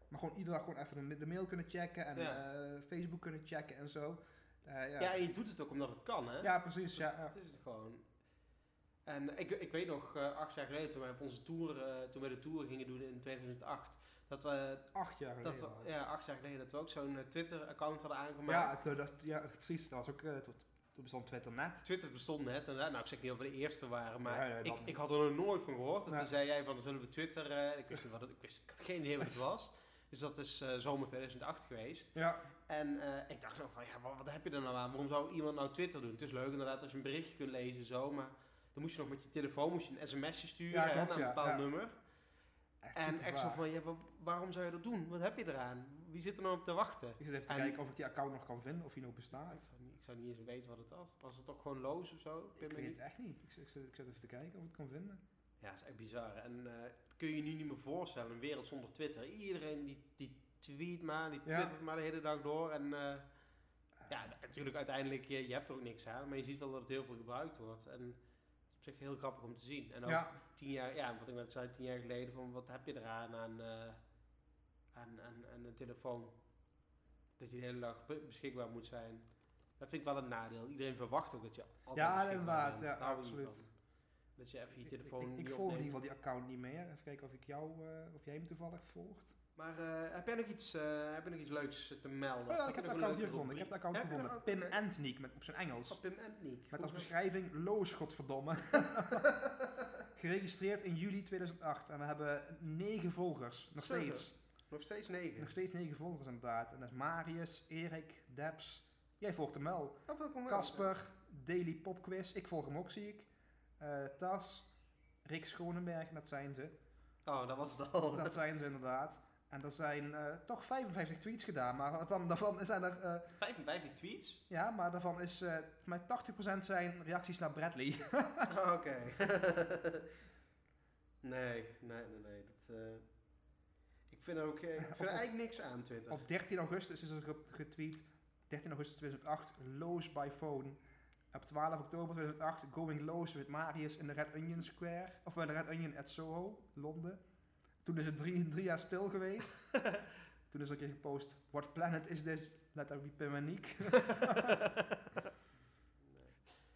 Maar gewoon iedere dag gewoon even de, mail kunnen checken en Ja. eh, Facebook kunnen checken en zo. Eh, ja. Ja. Ja. en je doet het ook omdat het kan, hè? precies. Ja, ja. Dat is het gewoon. En ik, ik weet nog, acht jaar geleden, toen wij op onze tour, toen wij de tour gingen doen in 2008, dat we, Acht jaar geleden. dat we ja, acht jaar geleden, dat we ook zo'n eh, Twitter-account hadden ja, aangemaakt. het, eh, dat, ja, precies. Dat was ook, eh, toen bestond Twitter net. Twitter bestond net, en nou, ik zeg niet dat we de eerste waren, maar Ja, ja, ik, ik had er nog nooit van gehoord. En Ja. toen zei jij van, zullen we Twitter, ik wist niet wat het, ik, wist, ik had geen idee wat het was. Dus dat is zomer 2008 geweest. Ja, En ik dacht zo van, ja, wat, wat heb je er nou aan? Waarom zou iemand nou Twitter doen? Het is leuk inderdaad als je een berichtje kunt lezen zo, maar dan moest je nog met je telefoon moest je een sms'je sturen Ja, hè, naar een ja, bepaald ja. nummer. En echt zo van, ja, wa- waarom zou je dat doen? Wat heb je eraan? Wie zit er nou op te wachten? Ik zit even te En- kijken of ik die account nog kan vinden, of die nog Ik bestaat. zou, niet, ik zou niet eens weten wat het was. Was het toch gewoon loos of zo? Ik weet het echt niet. Ik, ik, zit, ik zit even te kijken of ik het kan vinden. Ja, dat is echt bizar. En eh, kun je je nu niet meer voorstellen, een wereld zonder Twitter. Iedereen die, die tweet maar, die Ja. twittert maar de hele dag door. En eh, Ja, natuurlijk uiteindelijk, je, je hebt er ook niks aan, maar je ziet wel dat het heel veel gebruikt wordt. En op zich heel grappig om te zien. En ook Ja, tien jaar, ja, wat ik net zei, tien jaar geleden, van wat heb je eraan aan, eh, aan, aan, aan een telefoon? Dat die de hele dag be- beschikbaar moet zijn. Dat vind ik wel een nadeel. Iedereen verwacht ook dat je altijd Ja, beschikbaar inderdaad, ja, absoluut. Dat je even je telefoon ik, ik, volg in ieder geval die account niet meer. Even kijken of ik jou, eh, of jij hem toevallig volgt. Maar eh, heb jij nog iets, eh, heb je nog iets leuks te melden? Oh ja, ik heb een account hier gevonden. Ik heb de account? Heb gevonden. Pim oké. Antniek met op zijn Engels. Oh, Pim. Met als beschrijving Loos, godverdomme. Geregistreerd in juli 2008. En we hebben negen volgers. Nog steeds. Nog steeds negen. Nog steeds negen volgers inderdaad. En dat is Marius, Erik, Debs. Jij volgt hem wel. Oh. Casper, Daily Popquiz. Ik volg hem ook, zie ik. Eh, Tas, Rick Schonenberg, dat zijn ze. Oh, dat was het al. Dat zijn ze inderdaad. En er zijn eh, toch 55 tweets gedaan, maar daarvan, daarvan zijn er... eh, 55 tweets? ja, maar daarvan is voor mij 80% zijn reacties naar Bradley. Oh, Oké. nee, nee, nee, nee. Dat, ik vind er ook ik vind er eigenlijk niks aan Twitter. Op 13 augustus is er ge- getweet, 13 augustus 2008, Loos by phone. Op 12 oktober 2008, going lows with Marius in de Red Onion Square, of bij de Red Onion at Soho, Londen. Toen is het drie, drie jaar stil geweest. Toen is er een keer gepost, what planet is this? Let er be Pimaniek.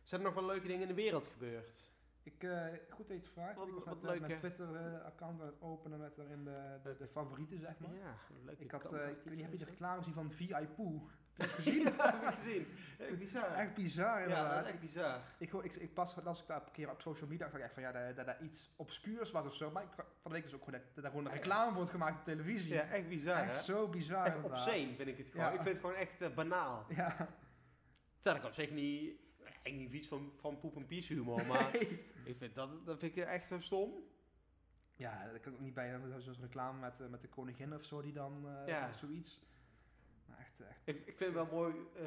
Zijn er nog wel leuke dingen in de wereld gebeurd? Ik, eh, goed dat je het vraagt. Wat- ik was net eh, mijn? Twitter-account aan het openen met daarin de, de, de favorieten, zeg maar. Ja, leuk. Ik had, eh, ik weet niet, heb je de reclame gezien van VIPoo? Heb je dat gezien? Ja, heb ik gezien. Echt bizar. Echt bizar ja, inderdaad. dat is echt bizar. Ik, ik, ik pas las ik daar een keer op social media, dacht ik echt van ja, dat, dat, dat iets obscuurs was of zo. Maar ik, van de week dus ook gewoon dat, dat er gewoon een Ja, ja. reclame wordt gemaakt op televisie. Ja, echt bizar, echt hè? zo bizar Echt obscene vind ik het gewoon. Ja. Ik vind het gewoon echt eh, banaal. Ja. Terwijl ik op zich niet... Eigenlijk niet iets van, van poep en pies humor, maar ik vind dat, dat vind ik echt zo stom. ja, dat kan ik ook niet bij. hebben. Zo'n reclame met, eh, met de koningin of zo, die dan eh, Ja. zoiets. Echt. Ik, ik vind het wel mooi eh,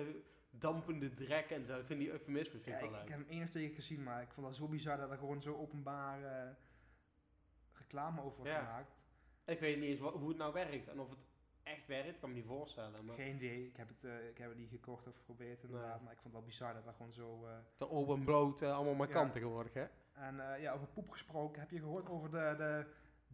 dampende drek en zo. Ik vind die eufemisme vind Ja, ik wel ik leuk. heb hem één of twee keer gezien, maar ik vond dat zo bizar dat er gewoon zo openbaar eh, reclame over wordt Ja. gemaakt. Ik weet niet eens wat, hoe het nou werkt en of het echt werkt, kan me niet voorstellen. Maar Geen idee. Ik heb het, eh, ik heb het niet gekocht of geprobeerd inderdaad, Nee. maar ik vond het wel bizar dat dat gewoon zo... eh, te open bloot, eh, allemaal maar Ja. kant tegenwoordig, hè? En eh, ja, over poep gesproken, heb je gehoord over de, de,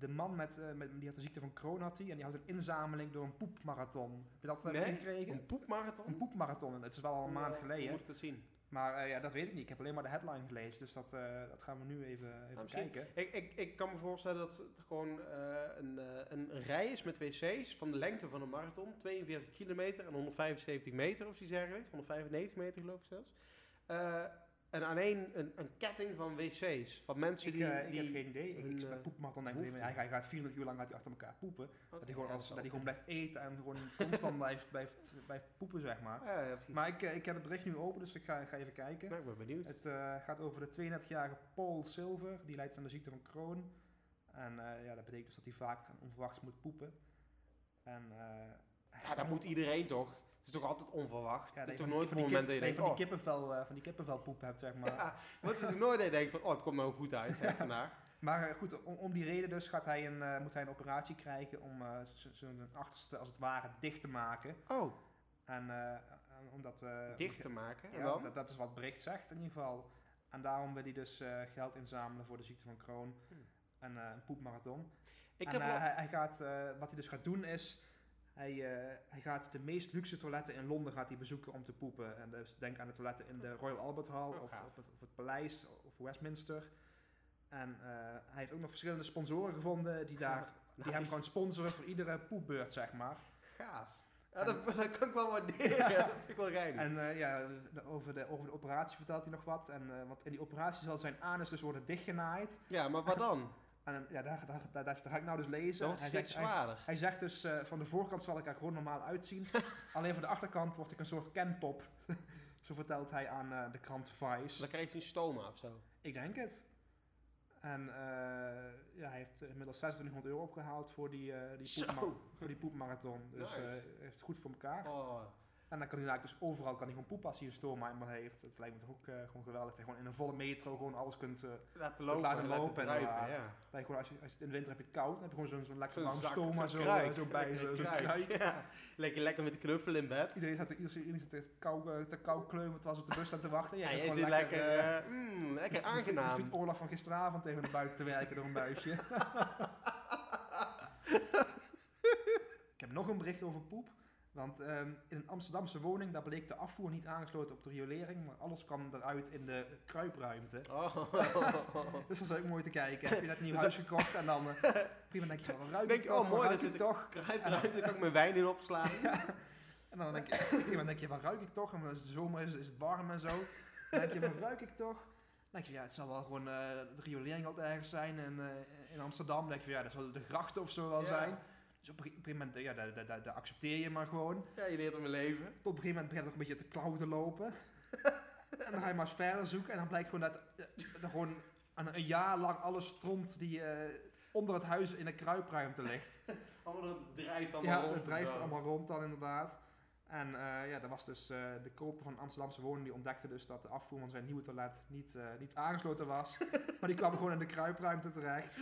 de man met, eh, met, die had de ziekte van Crohn had hij, en die houdt een inzameling door een poepmarathon. Heb je dat eh, Nee? meegekregen? Een poepmarathon? Een poepmarathon, het is wel al een maand eh, geleden. Hoe moet ik dat zien? Maar eh, ja, dat weet ik niet. Ik heb alleen maar de headline gelezen, dus dat, dat gaan we nu even, even Nou, kijken. Ik, ik, ik kan me voorstellen dat het gewoon een, een rij is met wc's van de lengte van een marathon. 42 kilometer en 175 meter of iets dergelijks. 195 meter geloof ik zelfs. En aan één een, een ketting van wc's. Van mensen Ik, die... eh, ik die heb geen idee. Ik, hun, ik eh, met poepmarathon denk ik, hij, hij gaat 24 uur lang gaat hij achter elkaar poepen. Dat hij gewoon, als, dat hij gewoon blijft eten en gewoon constant blijft, blijft, blijft poepen, zeg maar. Ja. Maar ik, eh, ik heb het bericht nu open, dus ik ga, ga even kijken. Nou, ik ben benieuwd. Het gaat over de 32-jarige Paul Silver. Die lijdt aan de ziekte van Crohn. En ja, dat betekent dus dat hij vaak onverwachts moet poepen. En, ja, dat moet iedereen toch? Het is toch altijd onverwacht? Ja, het is toch nooit van die moment dat je denkt, van die oh, kippenvel, eh, van die kippenvel poep hebt, zeg maar. ja. Maar het is nooit dat je denkt van, oh, het komt nou goed uit, zeg vandaag. Maar eh, goed, om, om die reden dus gaat hij een, eh, moet hij een operatie krijgen om zijn achterste als het ware dicht te maken. Oh, En omdat... dicht te maken. En Ja, dat, dat is wat bericht zegt in ieder geval. En daarom wil hij dus geld inzamelen voor de ziekte van Crohn. Hmm. En een poepmarathon. Ik en heb wel- hij, hij gaat, wat hij dus gaat doen is, hij, eh, hij gaat de meest luxe toiletten in Londen gaat hij bezoeken om te poepen. En dus denk aan de toiletten in de Royal Albert Hall Oh, of, op het, of het paleis of Westminster. En eh, hij heeft ook nog verschillende sponsoren gevonden die, daar, die hem gaan sponsoren voor iedere poepbeurt, zeg maar. Gaas. Ja, dat, dat kan ik wel waarderen. Dat vind ik wel geinig. En eh, ja, over, de, over de operatie vertelt hij nog wat. En, want in die operatie zal zijn anus dus worden dichtgenaaid. ja, maar wat dan? En ja, daar, daar, daar, daar ga ik nou dus lezen. Wordt hij, zegt, hij, zwaarder. hij zegt dus, eh, van de voorkant zal ik er gewoon normaal uitzien. Alleen van de achterkant word ik een soort kenpop. Zo vertelt hij aan eh, de krant Vice. Dan krijg je een stoma of zo. Ik denk het. En eh, ja, hij heeft inmiddels 2600 euro opgehaald voor die, die, poepma- voor die poepmarathon. Dus Nice. hij heeft het goed voor elkaar. Oh. En dan kan hij eigenlijk dus overal kan hij gewoon poepen als hij een stoomeimer heeft. Het lijkt me toch ook eh, gewoon geweldig. Dat je gewoon in een volle metro gewoon alles kunt... eh, Laten lopen. laten en laten lopen, inderdaad. ja. dat je gewoon, als, je, als je het in de winter heb je het koud, dan heb je gewoon zo'n zo'n lekker warm stoma zo, kruik. eh, zo bij, Lekker zo- kruik. Ja. Lekker, lekker met de knuffel in bed. Iedereen zat, iedereen zat te kou, eh, te kou kleumen, het was op de bus staan te wachten. Ja, gewoon zit lekker, eh, eh, mm, lekker je Je aangenaam. vriend oorlog van gisteravond tegen de buiten te werken door een buisje. ik heb nog een bericht over poep. Want ehm, in een Amsterdamse woning, daar bleek de afvoer niet aangesloten op de riolering, maar alles kwam eruit in de kruipruimte. Oh. Dus dat is ook mooi te kijken. Heb je net een nieuw huis gekocht en dan eh, prima denk je, wat ruik Denk je, toch, oh, wat mooi, ik zit toch? Kruipruimte, kan ik mijn wijn in opslaan. En dan denk je, dan denk je, wat ruik ik toch? En als het zomer is, is het warm en zo. Dan denk je, wat ruik ik toch? Dan denk je, ja, het zal wel gewoon eh, de riolering altijd ergens zijn in, eh, in Amsterdam. Dan denk je, ja, dat zal de grachten of zo wel Ja. zijn. Dus op een gegeven moment, eh, ja, dat, dat, dat, dat accepteer je maar gewoon. Ja, je leert mijn leven. Op een gegeven moment begint het ook een beetje te klauwen te lopen. en dan ga je maar eens verder zoeken. En dan blijkt gewoon dat eh, er gewoon een, een jaar lang alle stront die eh, onder het huis in de kruipruimte ligt. Allemaal dat drijft allemaal Ja, rond. het drijft zo. allemaal rond dan inderdaad. En eh, ja, dat was dus de koper van Amsterdamse woning die ontdekte dus dat de afvoer van zijn nieuwe toilet niet, niet aangesloten was. maar die kwam gewoon in de kruipruimte terecht.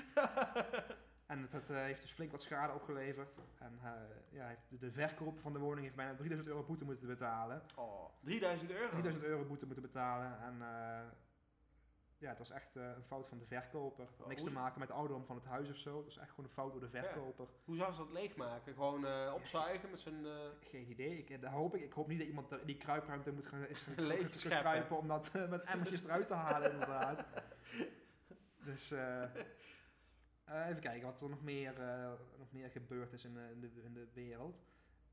En het, eh, heeft dus flink wat schade opgeleverd. En eh, ja, heeft de, de verkoper van de woning heeft bijna 3000 euro boete moeten betalen. Oh, 3000 euro. 3000 euro boete moeten betalen. En eh, ja, het was echt een fout van de verkoper. Had niks te maken met de ouderdom van het huis of zo. Het was echt gewoon een fout door de verkoper. Hoe zou ze dat leegmaken? Gewoon opzuigen met eh, Geen idee. Ik, dat hoop ik. Ik hoop niet dat iemand in die kruipruimte moet gaan, is gaan Leeg kruipen om dat met emmertjes eruit te halen, inderdaad. Dus eh, eh, even kijken wat er nog meer, eh, nog meer gebeurd is in, de- in, de, in de wereld.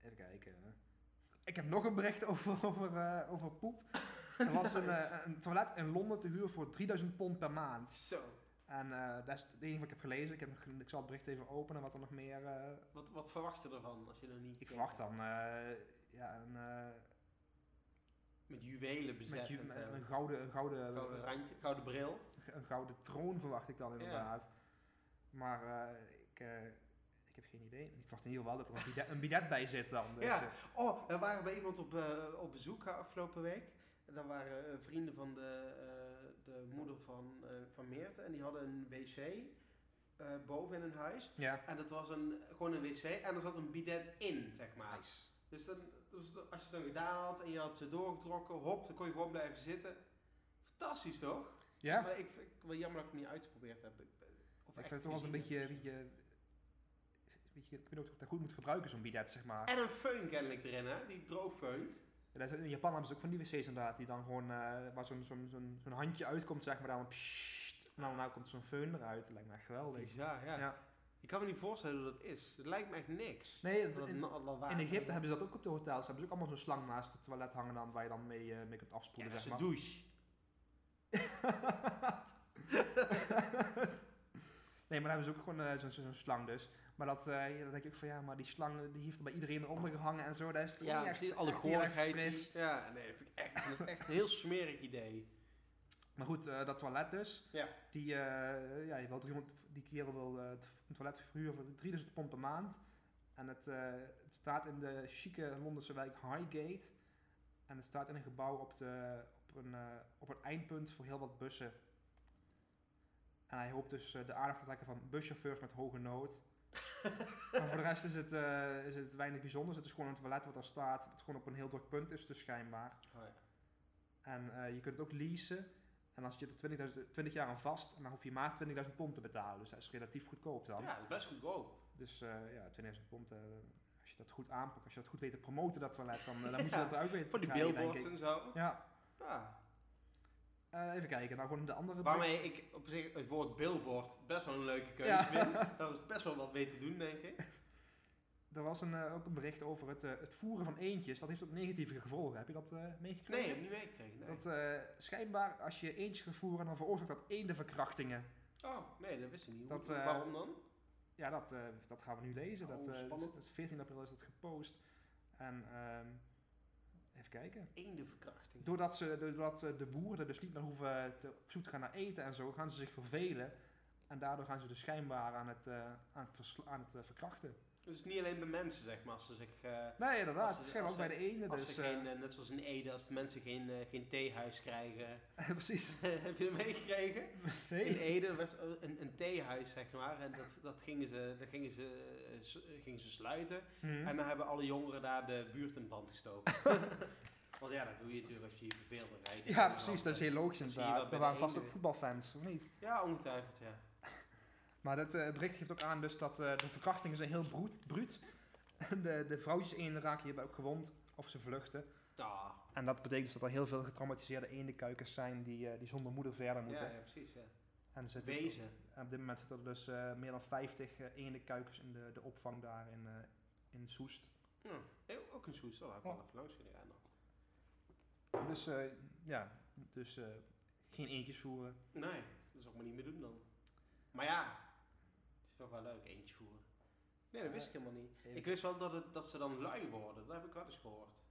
Even kijken. Ik heb nog een bericht over, over, eh, over poep. Er was een, eh, een toilet in Londen te huur voor 3000 pond per maand. Zo. En eh, dat is het enige wat ik heb gelezen. Ik, heb, nog- ik zal het bericht even openen wat er nog meer... eh, Wat, wat verwacht je ervan als je er niet... ik verwacht dan eh, ja, een, eh, Met juwelen bezet met, ju- en met zo. een gouden, een gouden, Gouden randje, gouden bril. een gouden troon verwacht ik dan inderdaad. Maar eh, ik, eh, ik heb geen idee. Ik verwacht in ieder geval dat er een bidet, een bidet bij zit dan. Dus, Ja. eh, Oh, we waren bij iemand op, eh, op bezoek afgelopen week. En daar waren eh, vrienden van de, eh, de moeder van, eh, van Meerte. En die hadden een wc eh, boven in hun huis. ja. En dat was een, gewoon een wc. En er zat een bidet in, zeg maar. Nice. Dus, dan, dus als je het dan gedaan had en je had ze doorgetrokken, hop, dan kon je gewoon blijven zitten. Fantastisch toch? Ja, Maar ik vind ik wel jammer dat ik het niet uitgeprobeerd heb. Ik, ik vind het toch wel een beetje, beetje, beetje... Ik weet ook dat ik dat goed moet gebruiken, zo'n bidet, zeg maar. En een föhn kennelijk erin, hè? Die droog feunt. Ja, in Japan hebben ze ook van die wc's inderdaad, die dan gewoon, eh, waar zo'n zo'n zo'n zo'n handje uitkomt, zeg maar, dan pssst, en dan nou komt zo'n föhn eruit. Dat lijkt me echt geweldig. Bizar, ja. Ja. Ik kan me niet voorstellen hoe dat is. Het lijkt me echt niks. Nee, Dat in, dat in Egypte hebben ze dat ook op de hotels. Hebben ze ook allemaal zo'n slang naast het toilet hangen dan, waar je dan mee, eh, mee kunt ja, afspoelen, dat is zeg een maar. douche. nee, maar dan hebben ze ook gewoon eh, zo'n zo'n slang dus. Maar dat, ja, dan denk ik ook van ja, maar die slang die heeft er bij iedereen eronder gehangen en zo. Dat is Ja, niet echt, precies. Alle echt fris. die- Ja, nee, dat vind ik echt, is echt een heel smerig idee. Maar goed, eh, dat toilet dus. Ja. Die, eh, ja, je wilt die kerel wil het- een toilet verhuren voor 3000 pond per maand. En het, het staat in de chique Londense wijk Highgate. En het staat in een gebouw op, de, op, een, op een eindpunt voor heel wat bussen. En hij hoopt dus eh, de aandacht te trekken van buschauffeurs met hoge nood. maar voor de rest is het, eh, is het weinig bijzonders. Het is gewoon een toilet wat er staat. Het gewoon op een heel druk punt is, dus schijnbaar. Oh, ja. En eh, je kunt het ook leasen. En dan zit er 20.000 20 jaar aan vast. En dan hoef je maar 20.000 pond te betalen. Dus dat is relatief goedkoop dan. ja, best goedkoop. Dus ja, 20.000 pond. als je dat goed aanpakt, als je dat goed weet te promoten, dat toilet, dan, dan moet je Ja, dat eruit weten Voor die billboards en zo. Ja. Ja. Eh, even kijken. Nou, gewoon de andere... Waarmee ik op zich het woord billboard best wel een leuke keuze Ja. vind. Dat is best wel wat mee te doen, denk ik. Er was een, eh, ook een bericht over het, eh, het voeren van eendjes. Dat heeft ook negatieve gevolgen. Heb je dat meegekregen? Nee, ik heb niet meegekregen. Nee. Dat schijnbaar, als je eendjes gaat voeren, dan veroorzaakt dat eendenverkrachtingen. Oh, nee, dat wist ik niet. Dat, Waarom dan? Ja, dat, dat gaan we nu lezen. dat, Oh, spannend. dat is 14 april is dat gepost. En ehm, even kijken. Eendenverkrachting. Doordat, ze, doordat eh, de boeren er dus niet meer hoeven te, op zoek te gaan naar eten en zo, gaan ze zich vervelen. En daardoor gaan ze dus schijnbaar aan het, eh, aan het, versla- aan het eh, verkrachten. Dus niet alleen bij mensen, zeg maar, als ze zich... eh, Nee, inderdaad. Het schijnt als ook bij de ene. Dus, eh, geen, eh, net zoals in Ede, als de mensen geen, eh, geen theehuis krijgen. precies. Heb je dat meegekregen? In. Ede was een, een theehuis, zeg maar. En dat, dat gingen ze, dat gingen ze, gingen ze sluiten. Mhm. En dan hebben alle jongeren daar de buurt in brand gestoken. Want ja, dat doe je natuurlijk als je je verveelt. Ja, precies. Dat is heel logisch inderdaad. Er waren vast ook voetbalfans, of niet? Ja, ongetwijfeld, ja. Maar dat eh, bericht geeft ook aan dus dat eh, de verkrachtingen zijn heel bruut. En de, de vrouwtjes eenden raken hierbij ook gewond. Of ze vluchten. Ja, En dat betekent dus dat er heel veel getraumatiseerde eendenkuikens zijn die, eh, die zonder moeder verder moeten. ja, precies, ja. En zitten Wezen. en op dit moment zitten er dus meer dan 50 uh, eendenkuikens in de, de opvang daar in, in Soest. Ja. Ook een Soest, daar heb ik wel even langs dan. Dus ja, dus eh, geen eentjes voeren. Nee, dat is ook maar niet meer doen dan. Maar ja, toch wel leuk, eentje voeren. Nee, dat wist ik helemaal niet. Ik wist wel dat, het, dat ze dan lui worden, dat heb ik wel eens gehoord.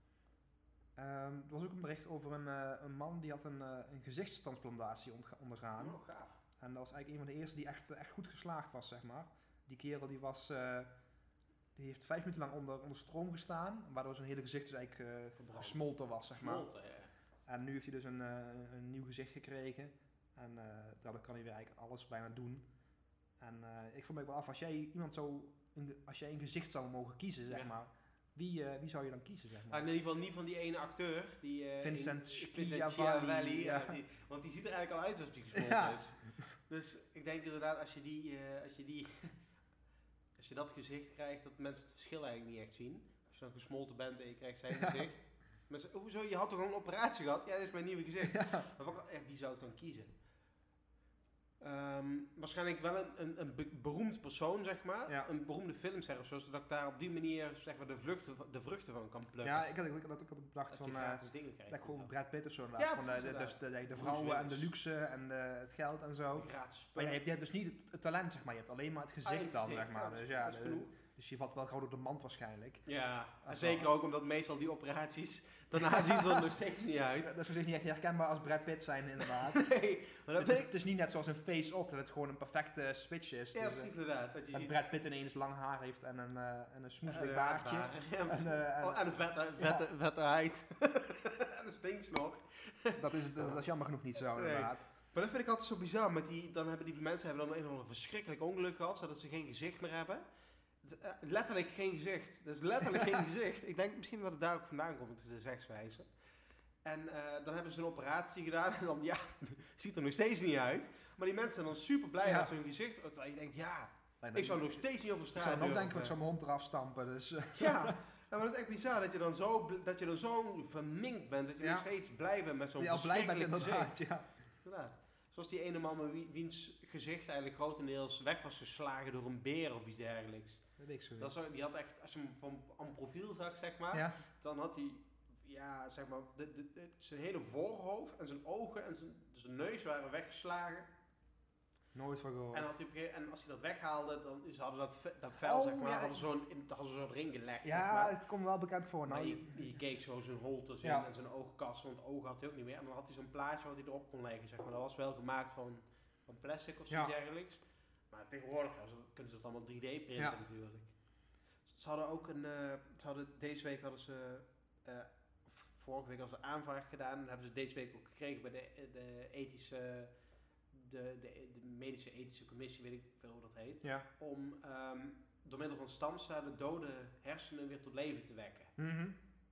Ehm, er was ook een bericht over een, eh, een man die had een, eh, een gezichtstransplantatie ondergaan. Oh, gaaf. En dat was eigenlijk een van de eerste die echt, echt goed geslaagd was, zeg maar. Die kerel die was, eh, die heeft vijf minuten lang onder, onder stroom gestaan, waardoor zijn hele gezicht dus eigenlijk eh, Verbrand. gesmolten was, zeg maar. Smolten, ja. En nu heeft hij dus een, eh, een nieuw gezicht gekregen. En eh, daardoor kan hij weer eigenlijk alles bijna doen. En eh, ik vroeg me ook wel af, als jij iemand zo, een, als jij een gezicht zou mogen kiezen, zeg Ja. maar. Wie, eh, wie zou je dan kiezen, zeg Ah, maar? in ieder geval niet van die ene acteur. Die, eh, Vincent in- Schiavelli, Schiavelli, ja, ja. die- want die ziet er eigenlijk al uit alsof hij gesmolten Ja. is. Dus ik denk inderdaad, als je die, als je die, als je dat gezicht krijgt, dat mensen het verschil eigenlijk niet echt zien. Als je dan gesmolten bent en je krijgt zijn gezicht. Mensen, "Oh, hoezo, je had toch een operatie gehad? Ja, dit is mijn nieuwe gezicht. Maar wat- wie zou ik dan kiezen? Ehm, waarschijnlijk wel een, een, een be- beroemd persoon, zeg maar. Ja. Een beroemde filmster of zo, zodat ik daar op die manier zeg maar, de, vluchten, de vruchten van kan plukken. Ja, ik had, ik had ook altijd bedacht dat van... je gratis dingen krijgt. dat gewoon. Brad Pitt of zo. Ja, van de, de, dus de, de, de vrouwen en de luxe en de, het geld en zo. Die gratis Maar ja, je hebt dus niet het, het talent, zeg maar. Je hebt alleen maar het Ah, gezicht dan, gezicht, zeg maar. Dus ja, dat is de- genoeg. Dus je valt wel gauw door de mand waarschijnlijk. Ja, en zeker ook omdat meestal die operaties, daarna zien ze er nog steeds niet uit. Dat is dus niet echt herkenbaar als Brad Pitt zijn, inderdaad. Nee, maar dat het, is, ik... het is niet net zoals een face-off, dat het gewoon een perfecte switch is. Ja, Dus, eh, precies inderdaad. Dat je dat. Brad Pitt ineens lang haar heeft en een, eh en een smoeselijk baardje. Ja, En, eh, en- Oh, en een vette, vette, vette huid. en een stinksnor. dat, is, dat, dat is jammer genoeg niet zo, Nee. inderdaad. Maar dat vind ik altijd zo bizar. Met die, dan hebben die mensen hebben dan een of ander verschrikkelijk ongeluk gehad, zodat ze geen gezicht meer hebben. Eh, letterlijk geen gezicht. Dat is letterlijk geen gezicht. Ik denk misschien dat het daar ook vandaan komt, de zegswijze. En eh, dan hebben ze een operatie gedaan en dan, ja, ziet er nog steeds niet uit. Maar die mensen zijn dan super blij Ja. dat ze hun gezicht, terwijl je denkt, ja, ik zou nog steeds niet over straat zou dan ook denken, ik zou mijn hond eraf stampen. Dus, eh, Ja, Ja, maar dat is echt bizar dat je dan zo, dat je dan zo verminkt bent, dat je Ja. nog steeds blij bent met zo'n die al blij bent verschrikkelijk gezicht. ja. Inderdaad. Zoals die ene man met wie- wiens gezicht eigenlijk grotendeels weg was geslagen door een beer of iets dergelijks. Dat weet ik zo Dat die had echt, als je hem van aan profiel zag, zeg maar, Ja, dan had hij, ja, zeg maar, de, de, de- zijn hele voorhoofd en zijn ogen en zijn, zijn neus waren weggeslagen. nooit van gehoord. En, had hij en als hij dat weghaalde, dan ze hadden dat, dat vel, Oh, zeg maar, ja, hadden zo'n in- hadden zo'n ring gelegd. zeg ja, maar. het komt wel bekend voor. Maar Nou, je, je keek zo zijn holtes in Ja. en zijn oogkas, want ogen had hij ook niet meer. En dan had hij zo'n plaatje wat hij erop kon leggen, zeg maar. Dat was wel gemaakt van, van plastic of zoiets dergelijks. Maar tegenwoordig kunnen ze het allemaal 3D printen Ja. natuurlijk. Ze hadden ook een, eh, ze hadden, deze week hadden ze, v- vorige week hadden ze aanvraag gedaan. En hebben ze deze week ook gekregen bij de, de ethische, de, de, de medische ethische commissie, weet ik veel hoe dat heet. ja. Om ehm, door middel van stamcellen dode hersenen weer tot leven te wekken. Mhm.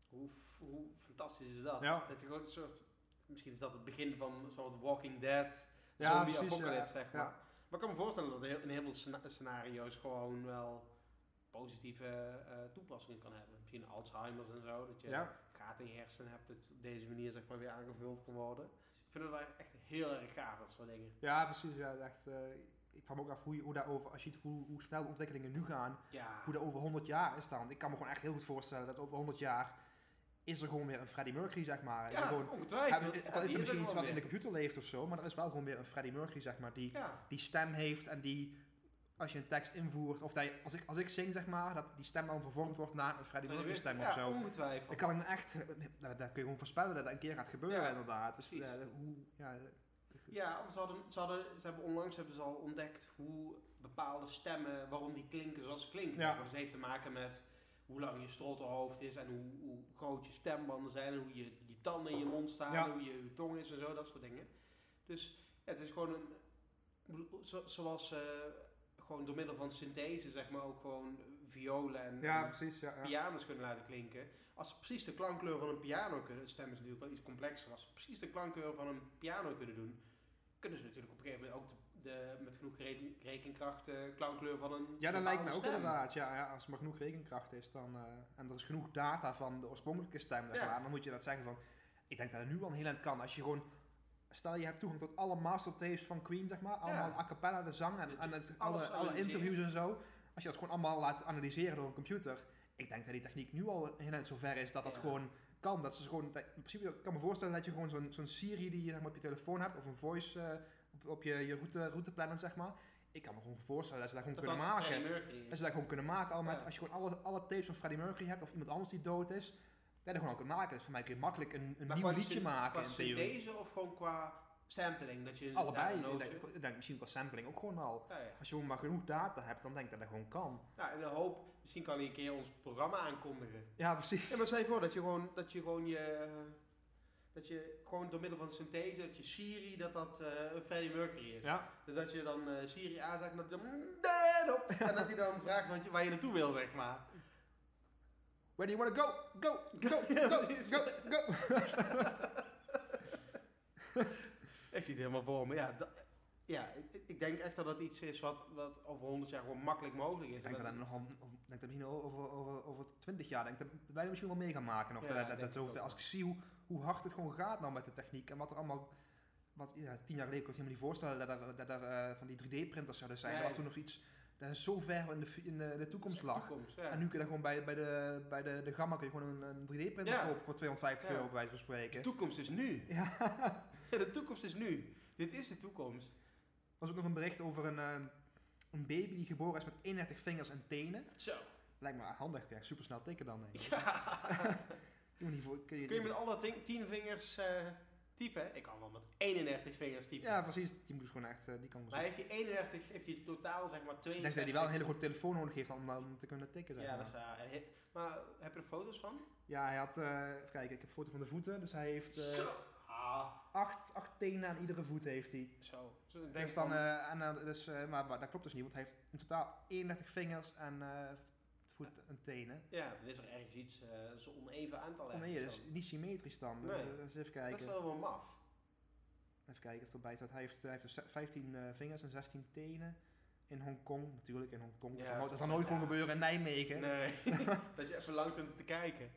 Hoe, hoe fantastisch is dat? Ja. Dat je gewoon een soort, misschien is dat het begin van zo'n Walking Dead, zombie apocalypse, ja. zeg maar. Maar ik kan me voorstellen dat in heel veel scena- scenario's gewoon wel positieve eh, toepassingen kan hebben. Misschien Alzheimer's en zo, dat je Ja. gaten in je hersenen hebt, dat op deze manier zeg maar weer aangevuld kan worden. Ik vind het wel echt heel erg gaaf, dat soort dingen. Ja, precies. Ja, echt, eh, ik vraag me ook af hoe, je, hoe daarover, als je ziet hoe, hoe snel de ontwikkelingen nu gaan, Ja, hoe dat over 100 jaar is dan. Ik kan me gewoon echt heel goed voorstellen dat over 100 jaar is er gewoon weer een Freddie Mercury, zeg maar. Is er ja gewoon, ongetwijfeld. ja, Ja, dan is er misschien iets wat in de computer leeft of zo, maar er is wel gewoon weer een Freddie Mercury, zeg maar, die Ja, die stem heeft en die, als je een tekst invoert, of dat je, als, ik, als ik zing, zeg maar, dat die stem dan vervormd wordt naar een Freddie Mercury stem ja, of zo. ongetwijfeld. Ik kan me echt, eh, dat kun je gewoon voorspellen dat dat een keer gaat gebeuren, Ja, inderdaad. Dus, eh, hoe, ja, Ja, want ze, hadden, ze, hadden, ze hebben onlangs hebben ze al ontdekt hoe bepaalde stemmen, waarom die klinken zoals ze klinken. Ja. Dus het heeft te maken met hoe lang je strottenhoofd is en hoe, hoe groot je stembanden zijn en hoe je, je tanden in je mond staan, Ja. hoe je, je tong is en zo, dat soort dingen. Dus ja, het is gewoon een, zo, zoals eh, gewoon door middel van synthese, zeg maar, ook gewoon violen en, Ja, precies. Ja, piano's kunnen laten klinken. Als ze precies de klankkleur van een piano kunnen, stem is natuurlijk wel iets complexer, als ze precies de klankkleur van een piano kunnen doen, kunnen ze natuurlijk op een gegeven moment ook de, de- met genoeg reken- rekenkracht de klankkleur van een Ja, dat lijkt me ook stem. inderdaad. Ja, ja, als er maar genoeg rekenkracht is dan, eh, en er is genoeg data van de oorspronkelijke stem, Ja. dan moet je dat zeggen van... Ik denk dat het nu al een heel eind kan. Als je gewoon... Stel, je hebt toegang tot alle mastertapes van Queen, zeg maar. Allemaal Ja. a cappella, de zang en, en het, alle, alle interviews en zo. Als je dat gewoon allemaal laat analyseren door een computer. Ik denk dat die techniek nu al heel eind zover is dat dat Ja. gewoon kan. Dat ze gewoon, dat, in principe ik kan me voorstellen dat je gewoon zo'n zo'n Siri die je zeg maar, op je telefoon hebt, of een voice eh, op, op je, je route, routeplanner, zeg maar. Ik kan me gewoon voorstellen dat ze dat gewoon Dat kunnen dat maken. Mercury. Dat ze dat gewoon kunnen maken al met, Ja. als je gewoon alle, alle tapes van Freddie Mercury hebt of iemand anders die dood is, dat je dat gewoon al kunt maken. Dus voor mij kun je makkelijk een, een Maar nieuw liedje maken Qua in synthese of gewoon qua sampling? Dat je Allebei. Ik denk, misschien qua sampling ook gewoon al. Ja, ja. Als je gewoon maar genoeg data hebt, dan denk ik dat dat gewoon kan. Nou, in de hoop, misschien kan hij een keer ons programma aankondigen. Ja, precies. Ja, maar stel je voor dat je gewoon, dat je gewoon je, dat je gewoon door middel van synthese, dat je Siri, dat dat eh Freddie Mercury is. Ja, Dus dat je dan eh, Siri aanzet en dat hij dan, "Dead op", en dat hij dan vraagt wat je, waar je naartoe wil, zeg maar. where do you want to go? Go, go, go, go, go. Ik zie het helemaal voor me. Ja, dat- ja ik, ik denk echt dat dat iets is wat, wat over 100 jaar gewoon makkelijk mogelijk is. Ik denk En dat dat nog al, of- ik denk dat misschien over, over, over 20 jaar, denk dat wij er misschien wel mee gaan maken. Nog, Ja, dat, dat, dat zoveel, als ik zie hoe, hoe hard het gewoon gaat nou met de techniek en wat er allemaal, wat, ja, tien jaar geleden kon ik helemaal niet voorstellen dat er, dat er eh, van die 3D-printers zouden zijn. Dat was toen nog iets, dat is zo ver in de, in de, de toekomst lag. toekomst, ja. En nu kun je dat gewoon bij, bij, de, bij de, de Gamma kun je gewoon een, een 3D-printer Ja. kopen voor 250 Ja. euro bij wijze van De spreken. toekomst is nu. Ja, de toekomst is nu. Dit is de toekomst. er was ook nog een bericht over een, eh, een baby die geboren is met 31 vingers en tenen. Zo. Lijkt me handig, krijg super snel tikken dan. Denk ik. Ja. Doe niet voor, kun je, Kun je met alle tien, tien vingers eh, typen? Ik kan wel met 31 vingers typen. Ja, precies. Die moet gewoon echt, eh, die kan Maar heeft hij 31, heeft hij totaal zeg maar Ik 62? denk dat hij wel een hele goede telefoon nodig heeft om, om te kunnen tikken. Zeg Ja, maar. dat is waar. Maar heb je er foto's van? Ja, hij had, eh, even kijken, ik heb een foto van de voeten. Dus hij heeft Zo. Ah, acht, acht tenen aan iedere voet heeft hij. zo. Ik denk Dus dan, van- en, dus, eh, maar, maar dat klopt dus niet, want hij heeft in totaal 31 vingers en voet en tenen. ja, dan is er ergens iets, eh zo'n oneven aantal Oh nee, ergens dat is niet symmetrisch dan. Nee. Eh, dus even kijken. Dat is wel wel maf. Even kijken of erbij staat. Hij heeft, hij heeft dus 15 eh, vingers en 16 tenen. In Hongkong, natuurlijk in Hongkong. dat, Ja, zal nooit, dat zal ja. nooit gewoon gebeuren in Nijmegen. Nee, dat je even lang kunt te kijken.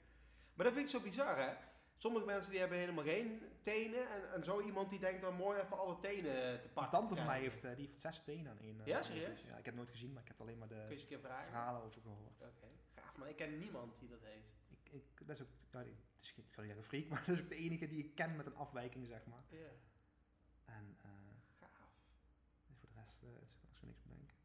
Maar dat vind ik zo bizar, hè? Sommige mensen die hebben helemaal geen tenen. En, en zo iemand die denkt dan mooi even alle tenen te Een pakken. tante te van mij heeft, eh, die heeft zes tenen aan één. eh, Ja, serieus? Ja, ik heb het nooit gezien, maar ik heb alleen maar de een verhalen over gehoord. Oké, gaaf. Maar ik ken niemand die dat heeft. Ik, ik, dat is ook, nou, het is geen, ik zeggen freak, maar dat is ook de enige die ik ken met een afwijking, zeg maar. Ja, En eh, gaaf. voor de rest eh, is er zo niks bedenken.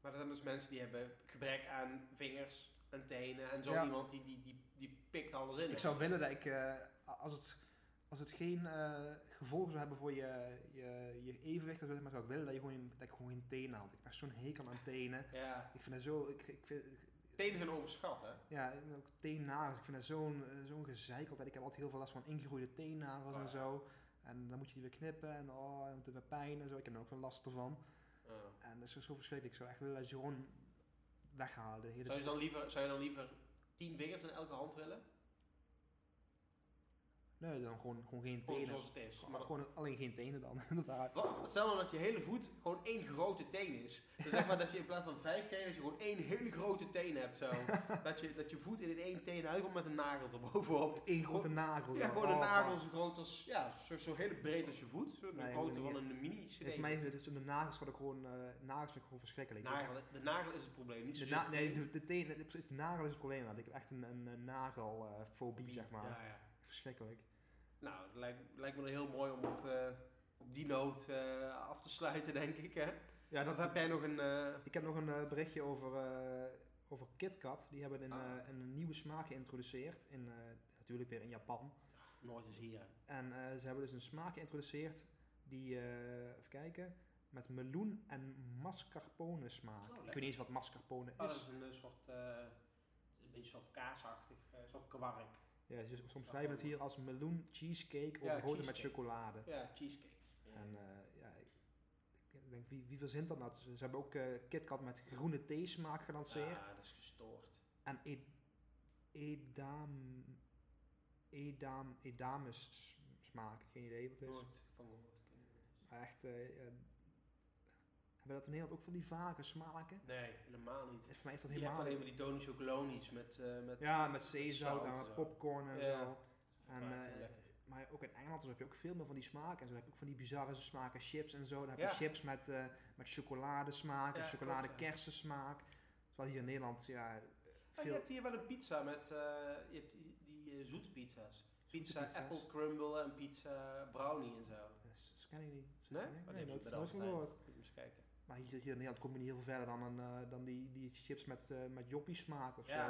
Maar dat zijn dus mensen die hebben gebrek aan vingers en tenen. En zo Ja. iemand die, die, die, die pikt alles in. Ik zou willen dat ik, eh, als, het, als het geen eh, gevolgen zou hebben voor je, je, je evenwicht, maar zou ik willen dat, je gewoon, dat ik gewoon geen tenen had. Ik ben zo'n hekel aan tenen. Ja, Ik vind dat zo, ik, ik vind, tenen zijn overschat, hè? ja, en ook teennagels. Ik vind dat zo'n eh, zo'n gezeik altijd. Ik heb altijd heel veel last van ingegroeide teennagels Oh, en zo. En dan moet je die weer knippen en oh, en te weer pijn en zo. Ik heb er ook wel last ervan. Ja. En dat is zo verschrikkelijk. Ik zou echt willen dat je gewoon weghalen. Zou, je dan liever, zou je dan liever tien vingers in elke hand willen? Nee, dan gewoon, gewoon geen Gewoon tenen. zoals het is. Maar gewoon alleen geen tenen dan. Wat- Stel nou dat je hele voet gewoon één grote teen is. Dus zeg maar dat je in plaats van vijf tenen, dat je gewoon één hele grote teen hebt zo. dat, je, dat je voet in één teen uitkomt met een nagel erbovenop. Eén grote nagel. Ja, gewoon een Oh, nagel zo groot als, ja, zo, zo heel breed als je voet. Zo de Nee, van niet. een mini cd. Voor mij is het dus de nagels gewoon, eh, nagels vind ik gewoon verschrikkelijk. Nagel, de nagel is het probleem, niet De, na- nee, de, de, teen, de, precies, de nagel is het probleem. Ik heb echt een, een, een nagelfobie, zeg maar. Ja, ja. Verschrikkelijk. Nou, het lijkt, lijkt me heel mooi om op, eh, op die noot eh, af te sluiten, denk ik. Hè? Ja, dat, heb jij nog een... eh, ik heb nog een berichtje over, over KitKat. Die hebben een, Ah. een nieuwe smaak geïntroduceerd. In, natuurlijk weer in Japan. nooit eens hier. En ze hebben dus een smaak geïntroduceerd die, even kijken, met meloen en mascarpone smaak. ik lekker. weet niet eens wat mascarpone Oh, dat is. is een soort, eh, een beetje soort kaasachtig, eh, soort kwark. Ja, ze ze omschrijven het hier als meloen cheesecake Ja, overgoten met chocolade. Ja, cheesecake. Ja. En eh, ja, ik, ik denk, wie, wie verzint dat nou? Ze, hebben ook eh KitKat met groene theesmaak gelanceerd. Ah, dat is gestoord. En e edam, edam, edamus smaak. Geen idee wat het is. Nooit van gehoord. Echt, eh, hebben we dat in Nederland ook van die vage smaken? Nee, helemaal niet. Voor mij is dat Je hebt helemaal alleen maar die Tony Chocolonies met, eh met Ja, met zeezout zout en popcorn en Ja. zo. En, eh, maar ook in Engeland dus heb je ook veel meer van die smaken. En zo dan heb je ook van die bizarre smaken, chips en zo. Dan heb Ja. je chips met, eh met chocoladesmaak en ja. kersensmaak. Terwijl hier in Nederland, ja, Oh, veel... je hebt hier wel een pizza met, je hebt die, die zoete pizza's. Pizza pizza's. apple crumble en pizza brownie en zo. Dat ken ik niet. Dat Nee? ik- Oh, Nee, heb nooit, gehoord. Moet je eens kijken. Maar hier, hier in Nederland kom je niet heel veel verder dan, een, eh, dan die, die chips met, eh met joppie smaak of zo.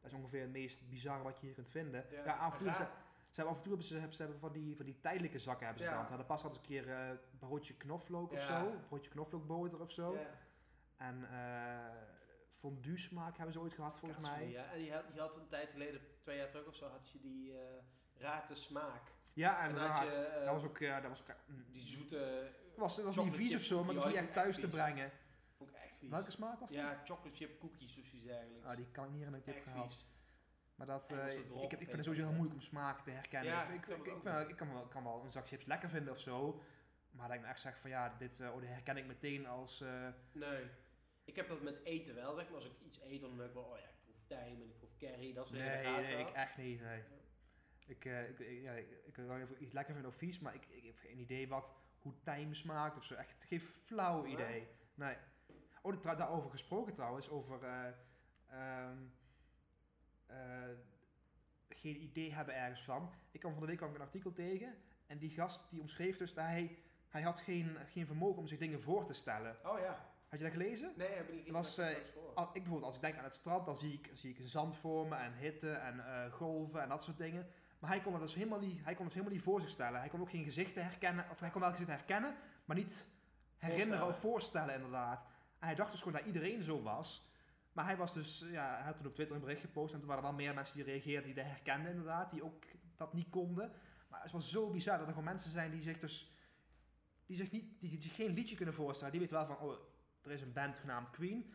Dat is ongeveer het meest bizarre wat je hier kunt vinden. Ja, af en toe ze, hebben af en toe hebben ze, hebben ze hebben van die, van die tijdelijke zakken hebben ze Ja. dan. Pas eens een keer eh broodje knoflook of zo. Broodje knoflookboter of zo. Ja. En eh fondue smaak hebben ze ooit gehad volgens mij. Ja, en je had, je had een tijd geleden, twee jaar terug of zo, had je die eh rate smaak. Ja, En en je dat was ook, ja, dat was ook, die zoete, was, was niet vies of zo, maar dat was niet echt thuis te brengen. vond ik echt vies. Welke smaak was dat? Ja, chocolate chip cookies of zoiets eigenlijk. Ah, die kan ik niet ik echt heb gehaald. Maar dat, het ik, erop, ik, vind het sowieso heel moeilijk om smaak te herkennen. Ja, ik, ik, ik ik, vind- kan, wel, kan wel een zak chips lekker vinden of zo. Maar dat ik nou echt zeg van ja, dit eh, oh, dit herken ik meteen als... eh, Nee. Ik heb dat met eten wel, zeg maar. Als ik iets eet, dan denk ik wel, oh ja, ik proef tijm en ik proef curry, dat soort dingen. nee, nee, wel. ik echt niet, nee. Ik, eh, ik, ik, ja, ik, kan wel even iets lekker vinden of vies, maar ik, ik heb geen idee wat, hoe tijm smaakt of zo. Echt geen flauw idee. Nee. Oh, daarover gesproken trouwens, over eh, ehm, eh, geen idee hebben ergens van. Ik kwam van de week kwam ik een artikel tegen en die gast die omschreef dus dat hij, hij had geen, geen vermogen om zich dingen voor te stellen. Oh ja. Had je dat gelezen? Nee, heb ik niet was, eh. Als, ik bijvoorbeeld, als ik denk aan het strand, dan zie ik, zie ik zand voor me en hitte en golven en dat soort dingen. Maar hij kon, het dus helemaal niet, hij kon het helemaal niet voor zich stellen. Hij kon ook geen gezichten herkennen, of hij kon wel gezichten herkennen, maar niet herinneren of voorstellen inderdaad. En hij dacht dus gewoon dat iedereen zo was. Maar hij was dus, ja, hij had toen op Twitter een bericht gepost en toen waren er wel meer mensen die reageerden die dat herkenden inderdaad, die ook dat niet konden. Maar het was zo bizar dat er gewoon mensen zijn die zich dus, die zich, niet, die, die zich geen liedje kunnen voorstellen. Die weten wel van, oh, er is een band genaamd Queen.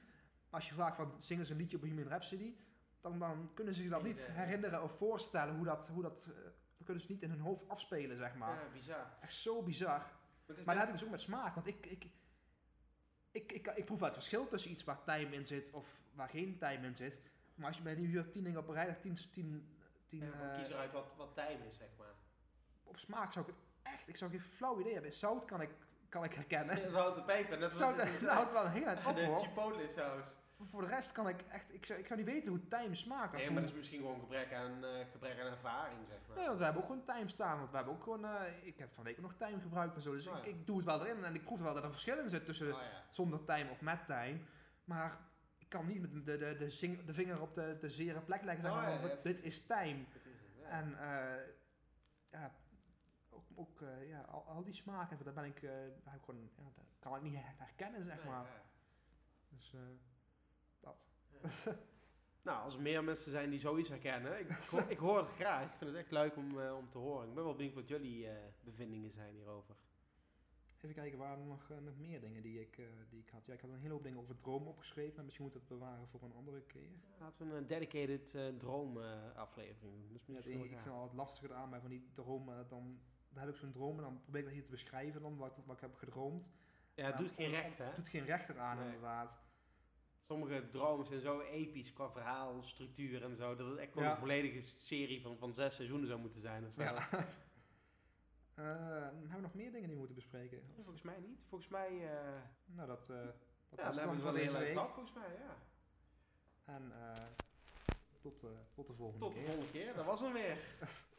Maar als je vraagt van, zingen ze een liedje op Bohemian Rhapsody? Dan, dan kunnen ze zich dat niet herinneren of voorstellen hoe dat, hoe dat, eh, dat kunnen ze niet in hun hoofd afspelen, zeg maar. Ja, bizar. Echt zo bizar. Maar, het Maar dat heb ik dus ook met smaak, want ik, ik, ik, ik, ik proef wel het verschil tussen iets waar tijm in zit of waar geen tijm in zit. Maar als je mij nu hier tien dingen op een rij tien, tien, tien ja, eh, kies eruit wat, wat tijm is, zeg maar. op smaak zou ik het echt, ik zou geen flauw idee hebben. Zout kan ik, kan ik herkennen. Zout en peper, net als Zout, het is, dat houdt wel een heel eind En op de hoor. chipotle saus. Voor de rest kan ik echt, ik zou, ik zou niet weten hoe tijm smaakt. Nee, hoe- maar dat is misschien gewoon gebrek aan, eh, gebrek aan ervaring, zeg maar. Nee, want we hebben ook gewoon tijm staan. Want we hebben ook gewoon, eh, ik heb van week nog tijm gebruikt en zo. Dus Oh ik, doe het wel erin en ik proef wel dat er een verschil in zit tussen Oh zonder tijm of met tijm. Maar ik kan niet met de, de, de, zing- de vinger op de, de zere plek leggen en Oh ja, dit is tijm. Dat is het, ja. En eh, ja, ook, ook eh, ja, al, al die smaken, daar ben ik, eh, daar heb ik gewoon, ja, dat kan ik niet echt herkennen, zeg Nee, maar. ja. Dus eh, dat. Nou, als er meer mensen zijn die zoiets herkennen, ik, ik, hoor, ik hoor het graag. Ik vind het echt leuk om, eh, om te horen. Ik ben wel benieuwd wat jullie eh, bevindingen zijn hierover. Even kijken, waren er nog, eh, nog meer dingen die ik, eh, die ik had? Ja, ik had een hele hoop dingen over dromen opgeschreven, maar misschien moet ik dat bewaren voor een andere keer. Laten we een dedicated eh droom eh, aflevering doen. Is Ja, ik, ik vind het altijd lastiger aan mij van die dromen. Dan, dan heb ik zo'n droom en dan probeer ik dat hier te beschrijven dan wat, wat ik heb gedroomd. Ja, het doet geen recht, hè? Het doet geen recht eraan Nee. inderdaad. Sommige dromen zijn zo episch qua verhaal, structuur en zo, dat het echt wel Ja. een volledige serie van, van zes seizoenen zou moeten zijn. Of zo. Ja. Eh, hebben we nog meer dingen die we moeten bespreken? Nee, Volgens mij niet. Volgens mij eh Nou, dat, eh dat ja, was dan het hebben dan we het voor wel deze week. gehad, volgens mij, ja. En eh, tot, eh, tot de volgende Tot de keer. volgende keer. Dat was hem weer.